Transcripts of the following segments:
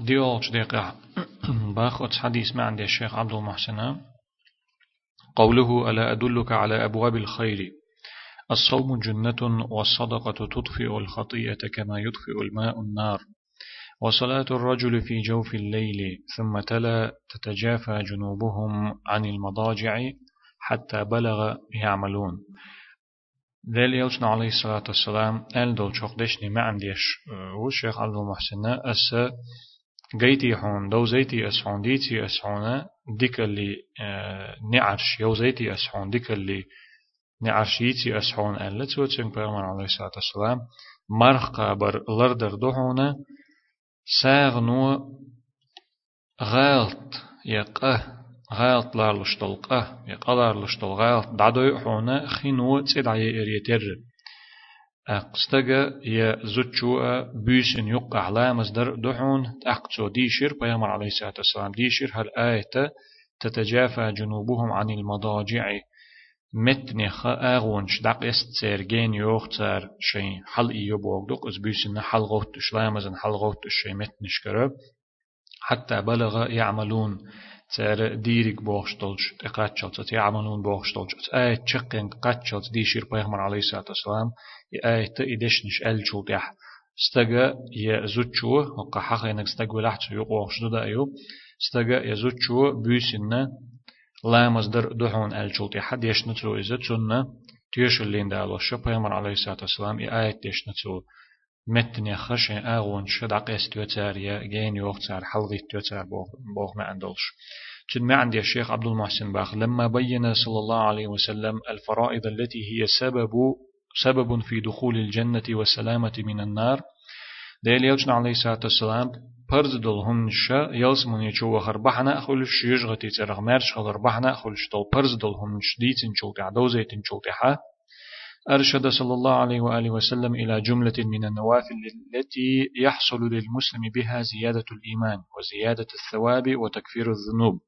ديولش دقيقة باخذ حديث ما عند الشيخ عبد المحسن. قوله ألا أدلك على أبواب الخير؟ الصوم جنة والصدقة تطفئ الخطيئة كما يطفئ الماء النار وصلاة الرجل في جوف الليل ثم تلا تتجافى جنوبهم عن المضاجع حتى بلغ يعملون. ذل يوسنا عليه الصلاة والسلام أل دول شوقدشني ما عنديش والشيخ عبد المحسن أس جيتي حون دو زيتي أسحون ديتي أسحون ديك اللي نعرش. يو زيتي أسحون ديك اللي نعرش. يتي أسحون ألا توتشن بيغمان عليه الصلاة والسلام. مرخ قابر لردر دهونه ساغ نو غالت يقه غالت لار لشتل قه يقلار لشتل غالت دعدو يحونا خينو تسيد عيه إريتر أقستغا يا زوتشو بيسن يق على مصدر دحون أقصو ديشير بيامر عليه الصلاة والسلام. ديشير هل آية تتجافى جنوبهم عن المضاجع؟ متنخ أغونش دق استسيرجين يوختار شيء حل إيو بوغدوك إز بيسن حل غوت شلامزن حل غوت الشيء متنش كرب حتى بلغ يعملون تار ديرك بوغشتلش تقاتشلت يعملون بوغشتلش آية تشقين قاتشلت دي شير بيغمر عليه الصلاة والسلام. آية تإدشنش ألشو تيح استجا يزوتشو وقا حقينك استجا لحتو يقوغشتو دا أيو. استجا يزوتشو بيسن لا مصدر دحون الجلطي حد يشنتلو تسنة تيش اللين دالو. شو بيامر عليه الصلاة والسلام إي آية يشنتلو متن يخش أغون شد عقيس توتار يا جين يوختار حلغي توتار بوغ ما عندلش. تن ما عندي الشيخ عبد المحسن باخ لما بين صلى الله عليه وسلم الفرائض التي هي سبب سبب في دخول الجنة والسلامة من النار. ديل يوجنا عليه الصلاة والسلام برز دل هنش يلس من يشو خربحنا أخلش يجغتي ترغ مرش خربحنا أخلش دل برز دل هنش ديتن شلتع دوزيتن شلتعها أرشد صلى الله عليه وآله وسلم إلى جملة من النوافل التي يحصل للمسلم بها زيادة الإيمان وزيادة الثواب وتكفير الذنوب.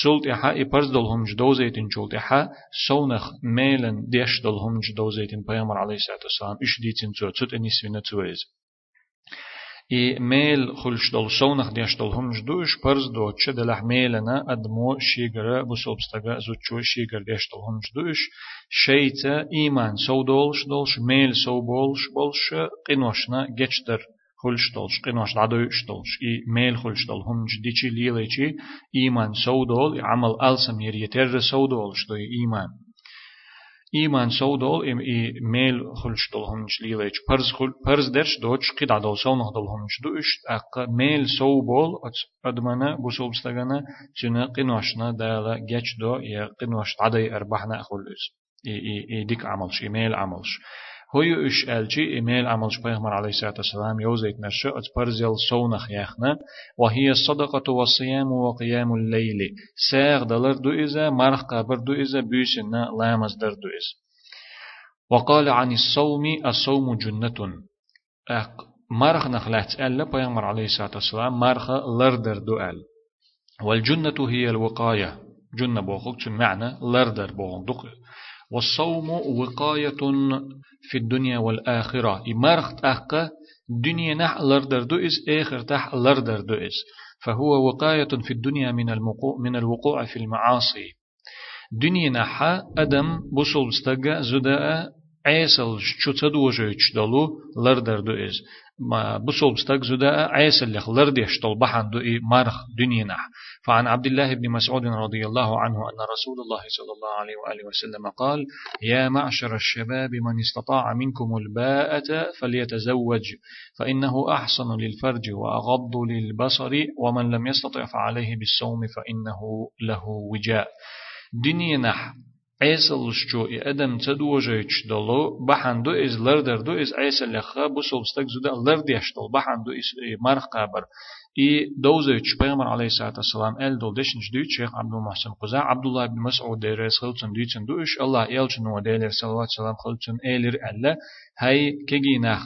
شلت إحا إبرز دلهم جدوزيتن شلت إحا سونخ ميلن ديش دلهم جدوزيتن بيامر عليه الصلاة والسلام إش ديتن تو تت أنيسوين تويز إي ميل خلش دل سونخ ديش دلهم جدوش برز دو تش دلح ميلنا أدمو شيغر بسوبستغا زوتشو شيغر ديش دلهم جدوش شيتا إيمان سو دولش دولش ميل سو بولش بولش قنوشنا جيشتر خلش دولش قنوش دعدوش دولش إي ميل خلش دول هم جديشي ليليشي إيمان سو دول عمل ألسم يريتر سو دولش دو إيمان إيمان سو دول إم إي ميل خلش دول هم ليليش برز خل برز درش دوش قد عدول سو نه دول هم دوش أق ميل سو بول أدمنا بوسول بستغنا جنا قنوشنا دالا جيش دو يا قنوش عدي أربحنا خلص إي إي إي ديك عملش إيميل عملش هو إش ألجي إيميل عملش بيغمر عليه الصلاة والسلام يوزيت مرشو أتبرزيل سونخ يخنا وهي الصدقة والصيام وقيام الليل ساغ دلر دو إذا مرخ قبر دو إذا بيسنا لامز در دو إذا وقال عن الصوم الصوم جنة مرخ نخلات ألا بيغمر عليه الصلاة والسلام مرخ لردر دو أل والجنة هي الوقاية جنة بوخوك معنى لردر بوخوك والصوم وقاية في الدنيا والآخرة. إمارخ تحقى دنيا نح لردر دوئس آخر تح لردر دوئس فهو وقاية في الدنيا من المقوع من الوقوع في المعاصي. دنيا نحا أدم بوصل استجا زداء عيسل شو تدوجيش دلو لردر دوئس ما بصوب بستك زدا عيسى اللي خلر ديش طلبحان دو مارخ دنينا فعن عبد الله بن مسعود رضي الله عنه أن رسول الله صلى الله عليه وآله وسلم قال يا معشر الشباب من استطاع منكم الباءة فليتزوج فإنه أحسن للفرج وأغض للبصر ومن لم يستطع فعليه بالصوم فإنه له وجاء. دنيا عيسل شو أدم تدوجيش دلو بحندو إز لردر دو إز عيسل لخا بوسل ستك زودا لرديش دل بحندو إز مرخ قبر и доузевич пайғамбар алейхиссалату вассалам әл дол дешнш дүй шейх абдул махсин қуза абдулла ибн масуд дерес қылчын дүйчін дүйш алла елчін о дейлер салаллаху салам қылчын эйлер әлле хай кегинах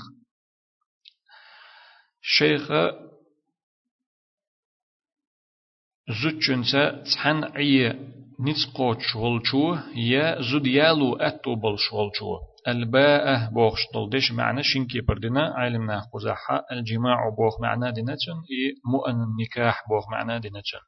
шейхы зутчунса цхан ие ницқоч волчу я зудьялу әтту болш волчу الباء بوخ دش معنى شنكي بردنا علمنا قزاحة الجماع بوخ معنى دينتشن إي مؤن النكاح بوخ معنى دينتشن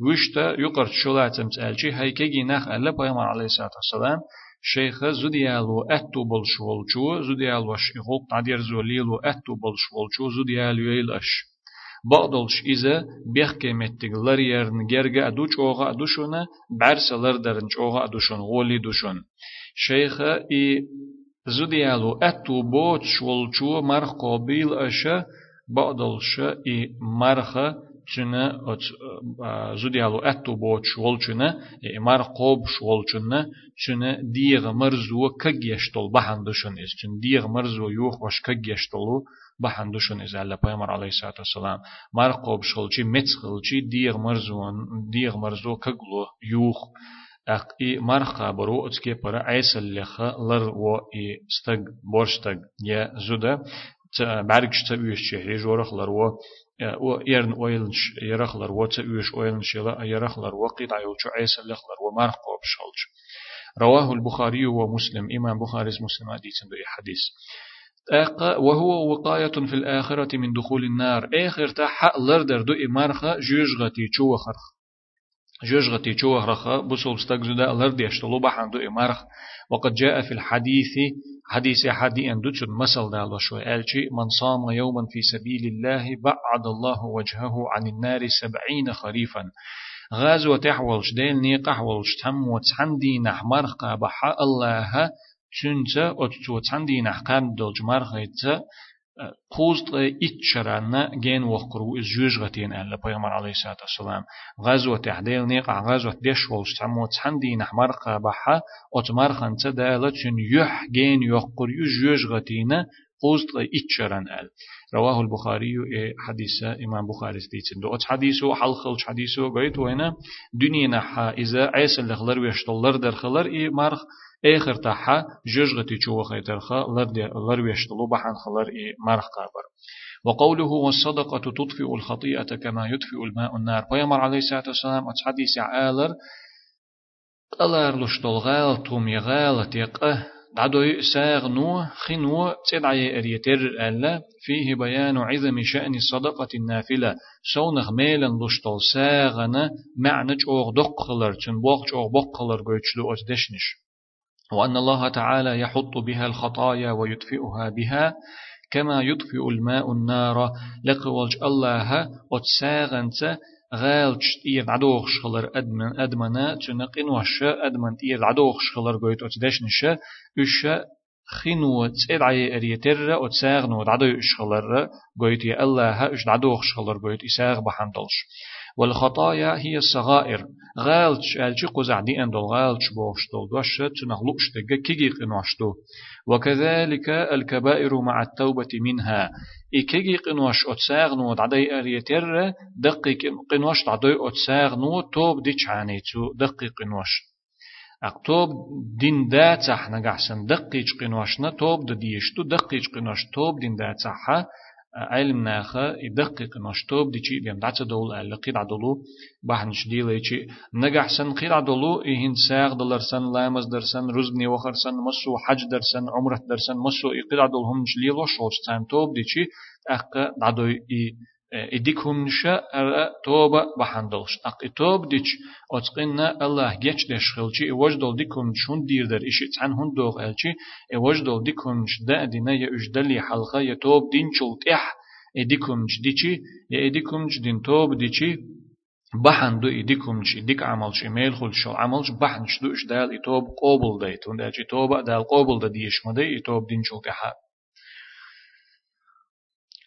وشتا يقرت شولاتم تالشي هيكي نخ ألا بيامر عليه الصلاة والسلام شيخ زوديالو أتو بل شولشو زوديالو شيخو تعدير زوليلو أتو بل شولشو زوديالو يلش بعضلش إذا بيخ متك لريرن جرجع دوش أوغا دوشونا بعرس لردرن أوغا دوشون غولي دوشون شيخ إي زديالو أتو بوت شولچو مرخ قابيل أشا بعضلش إي مرخ چنه زوديالو أتو بوت شولچنه إي مرخ قاب شولچنه چنه ديغ مرزو كجيشتول بحندشون إز چن ديغ مرزو يوخ وش كجيشتولو بحندوشن إذا الله بيامر عليه الصلاة والسلام مرقوب شلچي متخلچي ديغ مرزون ديغ مرزو كغلو يوخ اق إي مرخا برو اتسكي برا عيس اللخ لر و إي استغ بورشتغ يا زودا بعرقش تبيش شهري جورخ لر و و يرن أويلنش يرخلر و تبيش أويلنش يرخلر اللخ لر و مرقوب شلچ رواه البخاري ومسلم إمام بخاري مسلم حديث حديث. وهو وقاية في الآخرة من دخول النار. آخر تا حق لردر دو إمارخة جوجغتي چو خرخ جوجغتي چو خرخ بسول استقزدا لرد يشتلو بحان دو إمارخ. وقد جاء في الحديث حديث حدي أن دوتشن مسل دالو شو ألشي من صام يوما في سبيل الله بعد الله وجهه عن النار سبعين خريفا. غازوة تحولش ديل نيق أحولش تم وتحندي نحمر قابح الله اتچو چندی نحقام دلج مرغیت قوزت إتشرانا جين وقرو إز جوج غتين ألا بيغمر عليه الصلاة والسلام غزوة تحديل نيقع غزوة ديش ولش تعمو تحندي نحمر قابحة أتمر خنسة دالة چون يح جين يقر يجوج غتين قوزت إتشران أل. رواه البخاري حديث إمام بخاري ستيتن دو أتش حديثو حلخلش حديثو قيت وينا دنيا نحا إذا عيسى اللي خلر ويشتلر در خلر إي مرخ آخر تاحا جوجغتي چو خيترخا لر ويشتلو بحن خلر إي مرخ قابر وقوله والصدقة تطفئ الخطيئة كما يطفئ الماء النار. فيمر عليه الصلاة والسلام أتحديث عالر ألار لشتل غال توم يغال تيقه دعدو ساغ نو خنو تدعي أريتر ألا فيه بيان عظم شأن الصدقة النافلة سونغ ميلن لشتل ساغنا معنى أوغ دقلر تن بوغ أوغ بقلر قويتشلو أتدشنش وأن الله تعالى يحط بها الخطايا ويدفئها بها كما يطفئ الماء النار لقوالج الله وتساغنت غالج تير عدوخ شخلر أدمن أدمنا تنقين وشا أدمن تير عدوخ شخلر قويت أتدشنشا أشا خينو تسعي أريتر وتساغنو عدو شخلر قويت يا الله أش عدوخ شخلر قويت إساغ بحندلش والخطايا هي الصغائر غالش ألشي قزع دي أندل غالش بوشتل دوش تنغلوش تجا كيجي قنوشتو وكذلك الكبائر مع التوبة منها. إكيجي قنوش أتساغنو دعدي أريتر دقي قنوش دعدي أتساغنو توب دي چانيتو دقي قنوش أقتوب دين دا تحنا قحسن دقيج قنوشنا توب دديشتو دقيج قنوش توب دين دا تحا علم ناخا يدقق نشطوب دي شيء بيم دعت دول ألا قيد عدلو بحنش دي ليشي نجح سن قيد عدلو إهين ساغ دلر سن لامز در سن رزبني وخر سن مسو حج در سن عمرة در سن مسو قيد عدل هم جليلو شوش تام توب دي شيء أق دعدو إي إديكم أرى توبة بحندلش. أق توب ديش أتقنا الله جيش دش خلشي وجدل ديكم شون دير در إشي تحن هون دوغ ألشي. وجدل ديكم شدا دينا يأجدلي حلقة. يتوب دين شلتح إديكم ديشي إديكم دين توب ديشي بحن دو إديكم إديك عمل شي ميل خل شو عمل بحن شدو إش دال. إتوب قابل دايت. وندال توبة دال قابل دا ديش. مدي إتوب دين شلتحات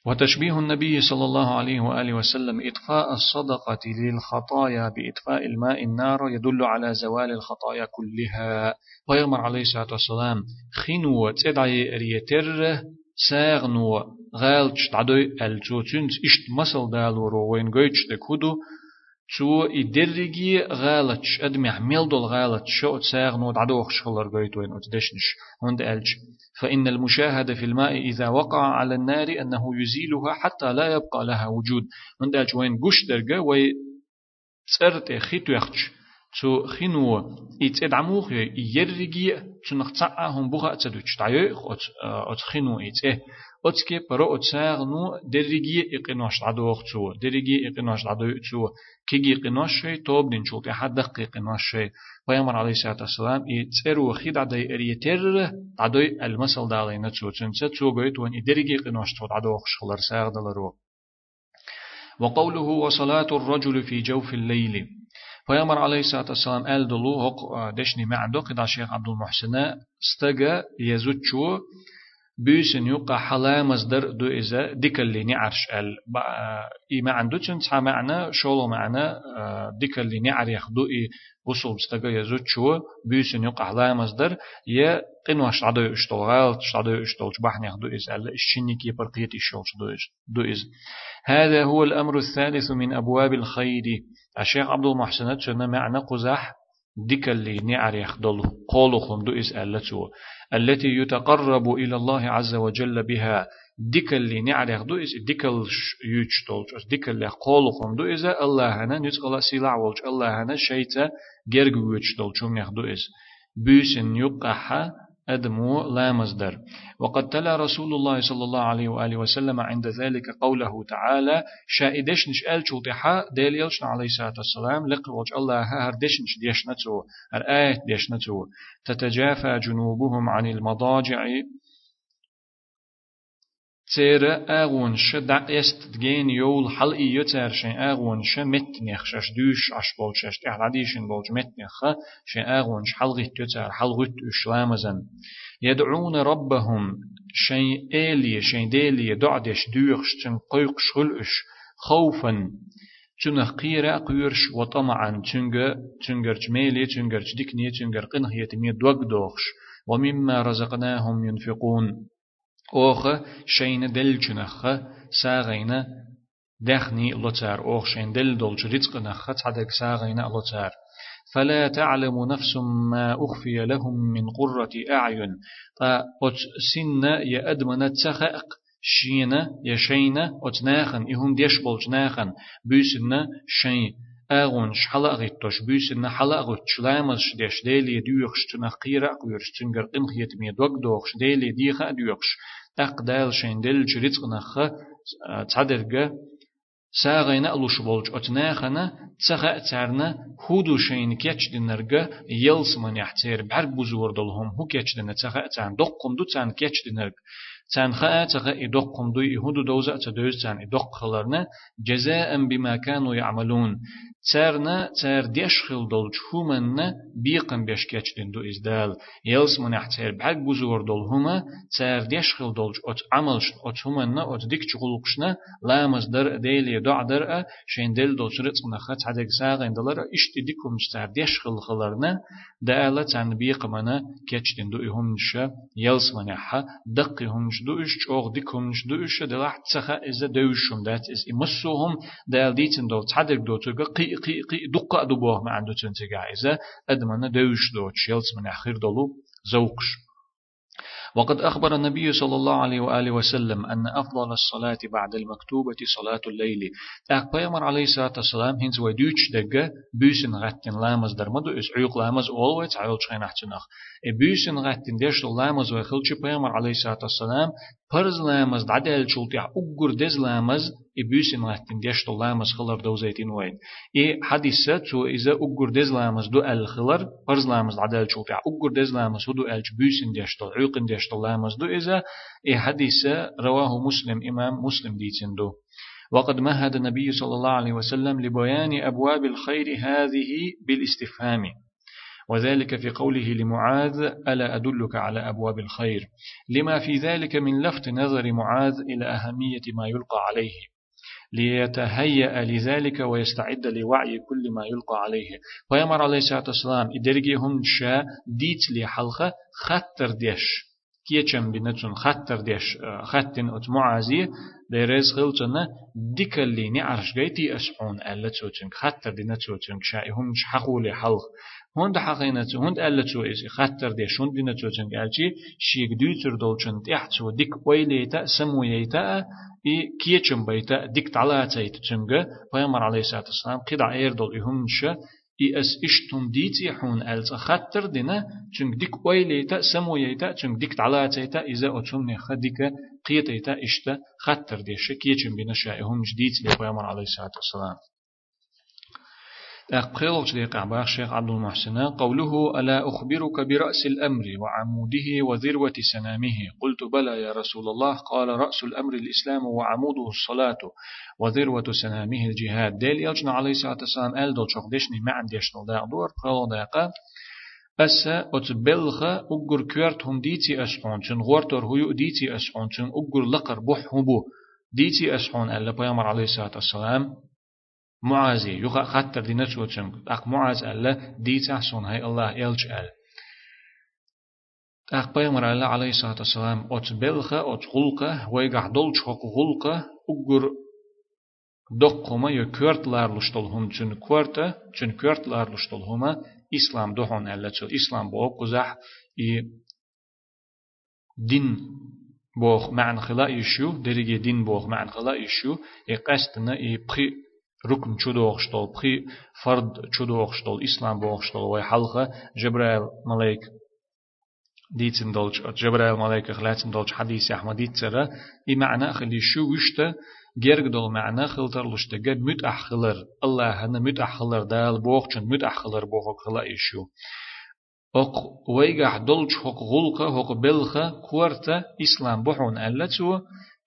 وتشبيه النبي صلى الله عليه وآله وسلم إطفاء الصدقة للخطايا بإطفاء الماء النار يدل على زوال الخطايا كلها. ويغمر عليه الصلاة والسلام خنو تدعي ريتر ساغنو غالش تعدوي الجوتنس إشت مسل دالو رو وين قويتش دكودو شو إدرجي غالتش أدمع ميلدول غالتش شو تساغنو تعدوخ شغلر قويتوين أتدشنش هند ألج فإن المشاهد في الماء إذا وقع على النار أنه يزيلها حتى لا يبقى لها وجود. من دالج وين قش درجة وي تسرت خيتو يخش تو خنو إتد عموخ يرجي تنخ هم بوها تدوش تعيو أت خنو إتة أتكي برو أتساغ نو درجي إقناش عدوخ تو درجي إقناش عدو تو كيجي قناش شيء توب دين شوت أحد دق قناش شيء بيامر عليه الصلاة والسلام يتسرو خيد عدي أريتر عدوي المثل دالين تو تنسى تو قويت وان درجي قناش تو عدوخ شغلر ساغ دلرو. وقوله وصلاة الرجل في جوف الليل پیامبر علیه الصلاة والسلام ال دلو هق دشني معدو قد الشيخ عبد المحسن استجا يزوجو بيسن يقع حلا مصدر دو إذا ديكليني عرش أل. إي عنده تنسى معنا شولو معنا ديكليني عريخ دو إي وصل بستجا يزوجو بيسن يقع حلا مصدر يا قنواش عدو اشتول غالت عدو اشتول بحني دو إز أل الشيني كي برقيت اشتول دو إز. هذا هو الأمر الثالث من أبواب الخير. الشيخ عبد المحسن تشنا معنى قزح ديك اللي نعرف دل قولهم دو إسألته التي يتقرب إلى الله عز وجل بها ديك اللي نعرف دو إس ديك يوش دول ديك اللي قولهم دو إذا الله هنا نتقل سلع والج الله هنا شيطة جرجوش دول شو دو إس. بيسن يقحا أدمو لا مصدر. وقد تلا رسول الله صلى الله عليه وآله وسلم عند ذلك قوله تعالى شائدش نش أل شوطحا ديل يلشن عليه الصلاة والسلام لق وجه الله هر دشنش ديشنتو الآية ديشنتو تتجافى جنوبهم عن المضاجع تير أغون ش دع است تجين يول حل إي يتر شين أغون ش مت نخشش دوش أش بول شش تحت عديشن بول مت نخ شين أغون ش حل غيت يتر حل غيت إسلامزن يدعون ربهم شين إلي شين ديلي دعدش دوخش تن قيق شغلش خوفا تنه قيرا قيرش وطمعا تنجر تنجر جميلي تنجر جدكني تنجر قنهية مي دوغ دوخش ومما رزقناهم ينفقون أوخ شين دل جنخ ساغينا دخني لوتار أوخ شين دل دول رزق نخ تعدك ساغينا لوتار فلا تعلم نفس ما أخفي لهم من قرة أعين فأت سن يأدمن تخأق شينا يشينا أتناخن إهم ديش بولجناخن بيسن شين أغون شحلا غيتوش بيسن حلا غوت شلامز شديش ديلي ديوخش تنقيرا قيرش تنقر قنخيت مي دوغ دوغش ديلي ديخا ديوخش أقدال شين دل جريت نخ تعدرجة ساغينا ألوش بولج أتناخنا تسخا تعرنا هودو شين كيتش دينرجة يلس من يحتير بعرق بزور دلهم هو كيتش دينا تسخا تعن دقم دو تعن كيتش دينرج تعن خا تسخا إدقم دو يهودو دوزا تدوز تعن إدق خلرنا جزاء بما كانوا يعملون تارنا تار ديشخل دول هما بيقن بيش كاتشدين دو إزدال يلس من احتير بعد بزور دول هما تار ديشخل دول أت عملش أت هما أت ديك چغلقشنا لا مصدر ديلي دع در شين ديل دول سرط نخت عدك ساغين دلر اشت ديكم تار ديشخل خلرنا دالا تان بيقمنا كاتشدين دو إهمش يلس من احا دق إهمش دو إش چوغ ديكمش دو إش دلح تسخا إزا دوشم دات إز إمسوهم دال ديتن دول تعدك دو تلقى قي قي دقة دبوه ما عنده تنتجع إذا أدمنا دوش دو تشيلز من أخير دلو زوقش. وقد أخبر النبي صلى الله عليه وآله وسلم أن أفضل الصلاة بعد المكتوبة صلاة الليل. أك بيامر عليه الصلاة والسلام هنز ودوش دقة بيسن غتن لامز درمدو إس عيق لامز أولويت عيل شخين احتناخ بيسن غتن ديش لامز وخلش بيامر عليه الصلاة والسلام فرز لامز دعدل شلطي أقر دز لامز إبيسن غتن ديش لامز خلر دوزيتين وين إي حديثة تو إذا أقر دز لامز دو ال خلر فرز لامز دعدل شلطي أقر دز لامز دو ال بيسن ديش عيقن ديش لامز دو إذا إي حديثة رواه مسلم إمام مسلم ديتين دو وقد مهد النبي صلى الله عليه وسلم لبيان أبواب الخير هذه بالاستفهام وذلك في قوله لمعاذ ألا أدلك على أبواب الخير؟ لما في ذلك من لفت نظر معاذ إلى أهمية ما يلقى عليه. ليتهيأ لذلك ويستعد لوعي كل ما يلقى عليه. ويمر عليه الصلاة والسلام إدرجي هم شا ديت لي حلقة خطر ديش كيچم بنتون خطر ديش خطن ات معازي ديرز خلتنا ديكالي نعرش جيتي أسحون ألا توتنك خطر دي نتوتنك شاي هم حقولي حلق. هند حقينة هند ألا تو إسي خطر دي شون دي نتوتنك ألشي شيك دوتر دولشن تحتو ديك ويليتا سمويتا إي كيچم بيتا ديك تعالى تيت تنجا فيمر عليه الصلاة والسلام قدع إير دول إهمش إي أس إشتون ديتي حون ألز خطر دينا چونك ديك ويليتا سمويتا چونك ديك تعلاتيتا إذا أتون خديك قيتيتا إشتا خطر ديش كيچن بنا شائهم جديد لبيامر عليه الصلاة والسلام أقبل شديق عباق شيخ عبد المحسن. قوله ألا أخبرك برأس الأمر وعموده وذروة سنامه؟ قلت بلى يا رسول الله. قال رأس الأمر الإسلام وعموده الصلاة وذروة سنامه الجهاد. ديل يلجنا عليه الصلاة والسلام. أل دول شوخ ديشني ما عندي يشتغل داق دور. قال داقا أسا أتبلغ أقر كورت هم ديتي أسحون چن غورتور هيو ديتي أسحون چن أقر لقر بح هبو ديتي أسحون ألا بيامر عليه الصلاة والسلام. معازي يخا خطر دي نتشو تشنك أق معاز ألا دي تحسون هاي الله يلج أل أق بيمر ألا عليه الصلاة والسلام أت بلخة أت غلقة ويقع دولش حق غلقة أقر دقهما يا كورت لارلشتل هم چون كورتا چون كورت لارلشتل هما إسلام دوحون ألا تشو إسلام بو قزح إي دين بوخ معنى خلا يشو درجة دين بوخ معنى خلا يشو إي قصدنا إي بخي ركن چودوخشتول بخي فرد چودوخشتول إسلام بوخشتول وي حلقة جبرائيل ملاك ديتن دولج جبرائيل ملاك خلاتن دولج حديث أحمد ترى إي معنى خلي شو وشته جرق دول معنى خلتر لشتة مت أحخلر الله هنا مت أحخلر دال بوخشن مت أحخلر بوخك خلا إيشو أق ويجح دولج حق غلقة حق بلخة كورتا إسلام بحون ألتو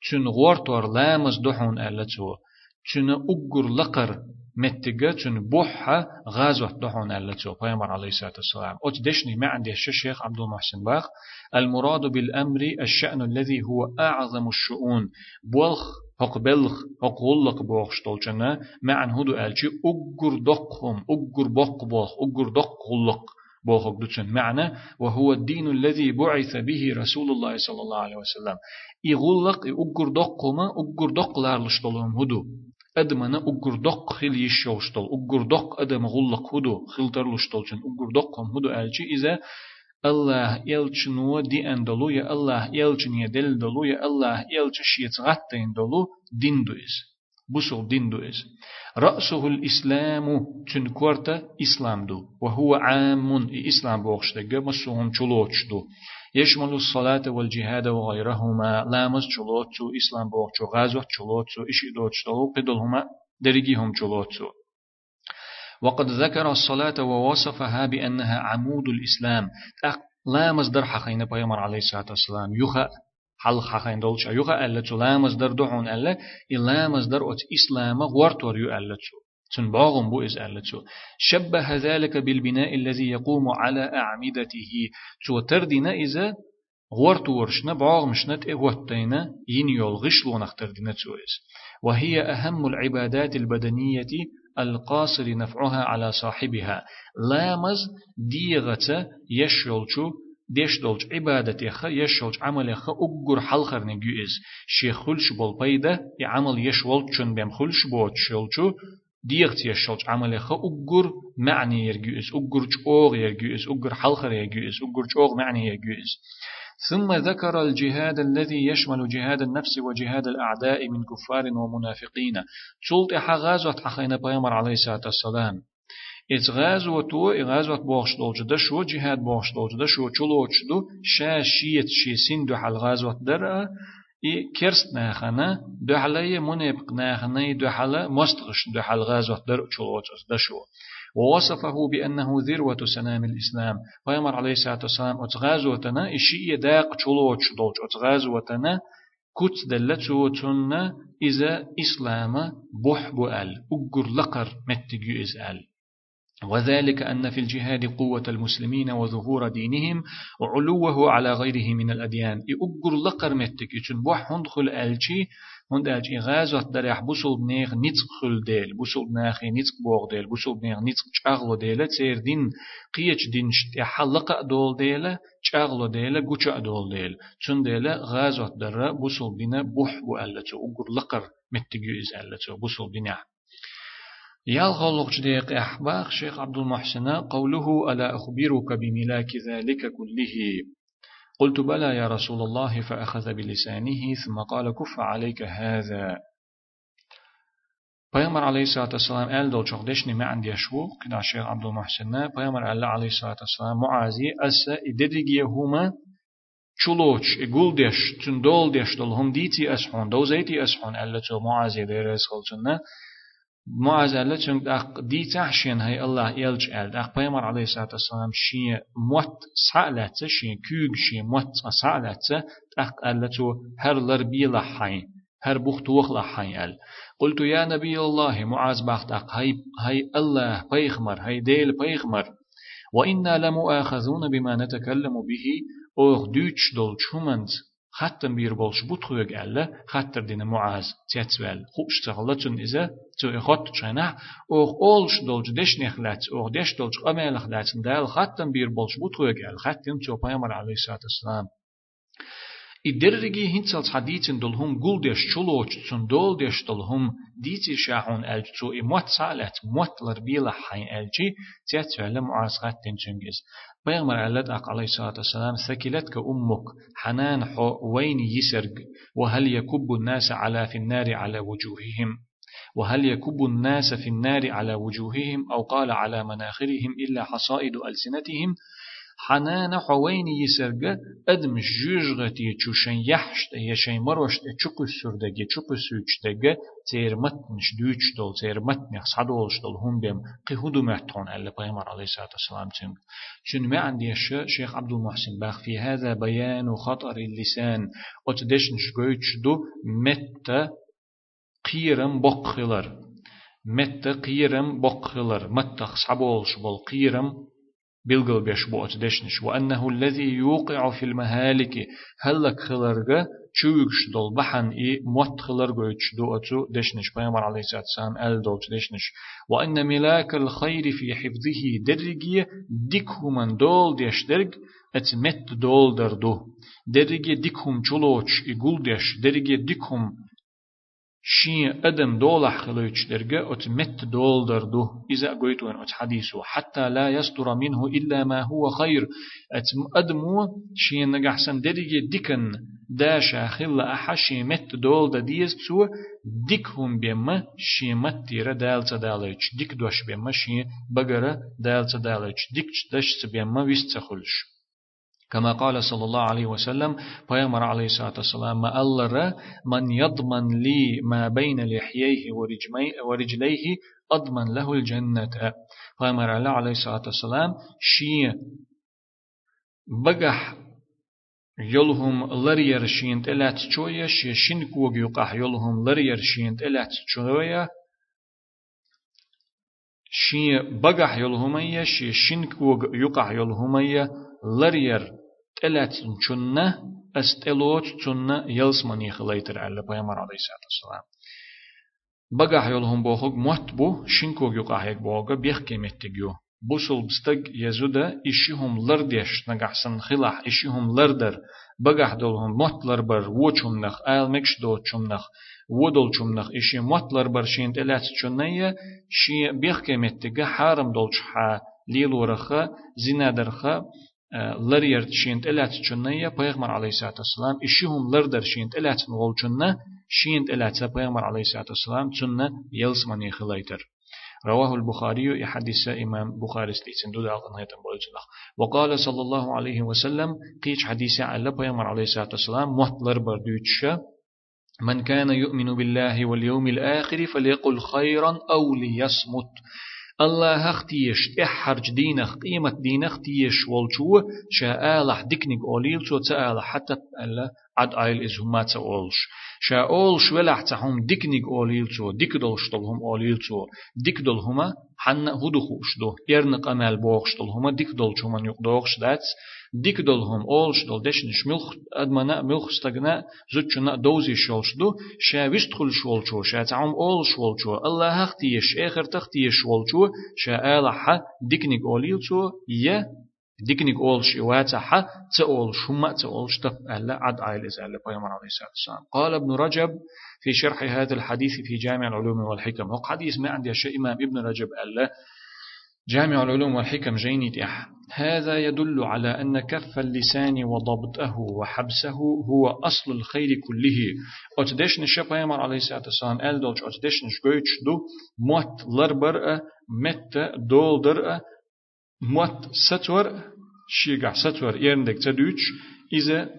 چون غورتور لامز دحون ألتو چون أجر لقر متجا چون بوحة غازوة دحون ألتو بيامر عليه الصلاة والسلام. أت دشني ما عندي الشيخ عبد المحسن باخ. المراد بالأمر الشأن الذي هو أعظم الشؤون. بولخ هق بلخ هق غلق بوخش طولچنا معن هدو ألشي أجر دقهم أجر بق بوخ أجر دق غلق بوخك دوتشن معنى وهو الدين الذي بعث به رسول الله صلى الله عليه وسلم. يغلق أجر دقهما أجر دق لارلشتلهم هدو أدمنا أجردق خيل يشوشتل أجردق أدم غلق هدو. خلتر لشتلشن أجردقهم هدو. ألشي إذا الله يلچنو دي أندلو. يا الله يلچن يدل دلو. يا الله يلچ شيت غتين دلو دين دويز بوسل دين دويز رأسه الإسلام چن كورتا إسلام دو. وهو عام إسلام بوخشتة مسوهم چلوچ دو. يشمل الصلاة والجهاد وغيرهما. لامز چلوتسو إسلام بوغچو غازوة چلوتسو إشي دوچتو قدلهما درجيهم چلوتسو وقد ذكر الصلاة ووصفها بأنها عمود الإسلام. لا مصدر حقين بيامر عليه الصلاة والسلام. يخا حل حقين دولش يخا ألا لا مصدر دعون ألا إلا مصدر أت إسلام غورتور تن باغم بو إز ألتو شبه ذلك بالبناء الذي يقوم على أعمدته. شو تردنا إذا غورت ورشنا باغمشنت إغوتينا ين يلغشلو نختردنا تسويس وهي أهم العبادات البدنية القاصر نفعها على صاحبها. لامز ديغة يشلشو ديش دولج عبادتي خا يشولج عمل خا أجر حلخر نجيز شيخ خلش بول بيدا يعمل يشول چون بيم خلش بوت شلچو ديغت يشلج عمل خا أجر معني يرجوز أجر جوغ يرجوز أجر حلخر يرجوز أجر جوغ معني يرجوز ثم ذكر الجهاد الذي يشمل جهاد النفس وجهاد الأعداء من كفار ومنافقين. شلط حغازوة حخينا بيامر عليه الصلاة والسلام. إت غازوة تو غازوة بوغش دولج دشو جهاد بوغش دولج دشو چلوچ دو شا شيت شي سندو حل غازوة درأ إي كرست ناخنا دو حلي منبق ناخنا دو حل مستغش دو حل غازوة درأ چلوچ دشو ووصفه بأنه ذروة سنام الإسلام فيمر عليه الصلاة والسلام أتغازوتنا إشي داق چلوچ دولج أتغازوتنا كت دلتو تنا إذا إسلام بح بؤل أقر لقر متجو إزال وذلك أن في الجهاد قوة المسلمين وظهور دينهم وعلوه على غيره من الأديان. إقر لقر متك. إچن بوح هندخل ألشي هند ألشي غازوة دريح بوصل بنيغ نتق خل ديل بوصل بناخي نتق بوغ ديل بوصل بنيغ نتق چاغلو ديل تير دين قيش دين شتي حلق دول ديل چاغلو ديل قوچا دول ديل. چون ديل غازوة در بوصل بنا بوح بو ألتو أقر لقر متك إز ألتو بوصل بنا يالغلق جديق أحباق شيخ عبد المحسن قوله ألا أخبرك بملاك ذلك كله؟ قلت بلى يا رسول الله. فأخذ بلسانه ثم قال كف عليك هذا. پیامبر علیه الصلاة والسلام أل دول شخ دشني ما عندي شو كده شيخ عبد المحسن پیامبر الله علیه الصلاة والسلام معازي أس إدريجي هما چلوچ گول دش تون دول دش دل هم دیتی اسحون دو زیتی اسحون الله تو معازي دير رسول الله چون اق دي تحشين هي الله يلج ال اق پیغمبر عليه الصلاه والسلام شي موت سالت شي كوغ شي موت سالت اق الله تو هر لر بيلا حي هر بوخت وخ حي ال قلت يا نبي الله معاذ بخت اق هي هي الله پیغمبر هي ديل پیغمبر وإنا لمؤاخذون بما نتكلم به أوغ دوتش دول حتى بير بولش بوتخوغ ألا خاطر دين معاذ تيتسوال خوش تغلطن إذا تو إخوت تشينا أوغ أولش دولج دش نخلات أوغ دش دولج أمال خلات دال حتى بير بولش بوتخوغ ألا خاطر تو بيامر عليه الصلاة والسلام إدرجي هنسلت حديثن دول هم قول ديش چلوچ تون دول ديش دول هم ديتي شاحون ألج تو إموت سالت موت لربيلا حين ألجي تيات فعلا معاص غاتين جنجز بيغمر علت أق عليه الصلاة والسلام ثكلتك أمك حنان حو وين يسرق وهل يكب الناس على في النار على وجوههم؟ وهل يكب الناس في النار على وجوههم؟ أو قال على مناخرهم إلا حصائد ألسنتهم؟ حنان حوين يسرق أدمش جوجغتي تشوشن يحشت يشين مروشت تشوكو سردگي تشوكو سوچتگي تير متنش دوچ دول تير متنخ صدولش دول هم بهم قهودو محتون ألا بيمر عليه الصلاة والسلام تنك شن ما عندي شيخ عبد المحسن باخ في هذا بيان خطر اللسان. وتدشنش قويتش دو مت قيرم بقخلر مت قيرم بقخلر مت صبولش بول قيرم بلغل بيش بوت دشنش وأنه الذي يوقع في المهالك هلك خلرغا چوغش دول بحن إي موت خلرغا دو أتو دشنش بيامر عليه الصلاة والسلام أل دول دشنش وأن ملاك الخير في حفظه درجي ديكهم دول ديش درج اتمت دول در دو درجي ديكهم چلوچ إقول ديش درجي ديكهم شين أدم دولح خلوش درجة أت مت دول دردو إذا وين أت حديثه حتى لا يصدر منه إلا ما هو خير. أدمو شين نجحسن درجة ديكن داشا خلا أحشي مت دول دا ديز تو ديكهم بيما شين مت تيرا دالتا داليش ديك دوش بيما شين بقرة دالتا داليش ديك دش بيما ويستخلش كما قال صلى الله عليه وسلم بيامر عليه الصلاة والسلام ما ألر من يضمن لي ما بين لحييه ورجليه أضمن له الجنة. بيامر عليه الصلاة والسلام شي بقح يلهم لرير شين تلات شوية شي شين كوغ يقح يلهم لرير شين تلات شوية شي بقح يلهمية شي شين كوغ يقح يلهمية لرير تلات چنة استلوت چنة يلسمني خليتر على بيامر عليه الصلاة والسلام. بقى يولهم بوخوك موت بو شنكو جو قاهيك بوغا بيخ كيمتگيو بوسل بستق يزودا إشيهم لرديش نقحسن خلاح إشيهم لردر. بقى دولهم موت لربر وچم نخ آل مكش دو چم نخ ودول چم نخ إشي موت لربر شين تلات چنية شي بيخ كيمتگا حارم دولش حا ليلو رخا زنادرخا لرير شينت إلات چنية پیغمبر عليه الصلاة والسلام إشيهم لردر شينت إلات نغول چنة شينت إلات پیغمبر عليه الصلاة والسلام چنة يلسمني خليتر. رواه البخاري يحدث إمام بخاري استيسن دود أغن هيتم بولجنخ وقال صلى الله عليه وسلم قيش حديث على بيامر عليه الصلاة والسلام محتلر بردوتش من كان يؤمن بالله واليوم الآخر فليقل خيرا أو ليصمت. الله هختيش إحرج دينخ قيمة دينخ تيش والشو شاء لح دكنك أوليل شو تسأل حتى ألا عد آيل إز هما تسألش شاء أولش ولح تحهم دكنك أوليل شو دك دولش دلهم أوليل شو دك دل هما حن هدوخوش دو يرنق أمال بوخش دل هما دك دول شو من يقدوخش داتس ديك دولهم أولش دول دشنش ملخ أدمنا ملخ استغنا زوجنا دوزي شولش دو شا ويستخل شولشو شا تعم أول شولشو الله هختيش آخر تختيش شولشو شا آلحة ديكنيك أوليلشو يا ديكنيك أولش واتحة تأول شما تأول شتف ألا عد عائل إزالة بيامر عليه الصلاة والسلام قال ابن رجب في شرح هذا الحديث في جامع العلوم والحكم هو حديث ما عندي شيء إمام ابن رجب ألا جامع العلوم والحكم جيني إح هذا يدل على أن كف اللسان وضبطه وحبسه هو أصل الخير كله. أتدش نشا يمر عليه الصلاة والسلام أل دولش أتدش نشجوش دو موت لربر مت دول در موت ستور شيغا ستور يرندك تدوش إذا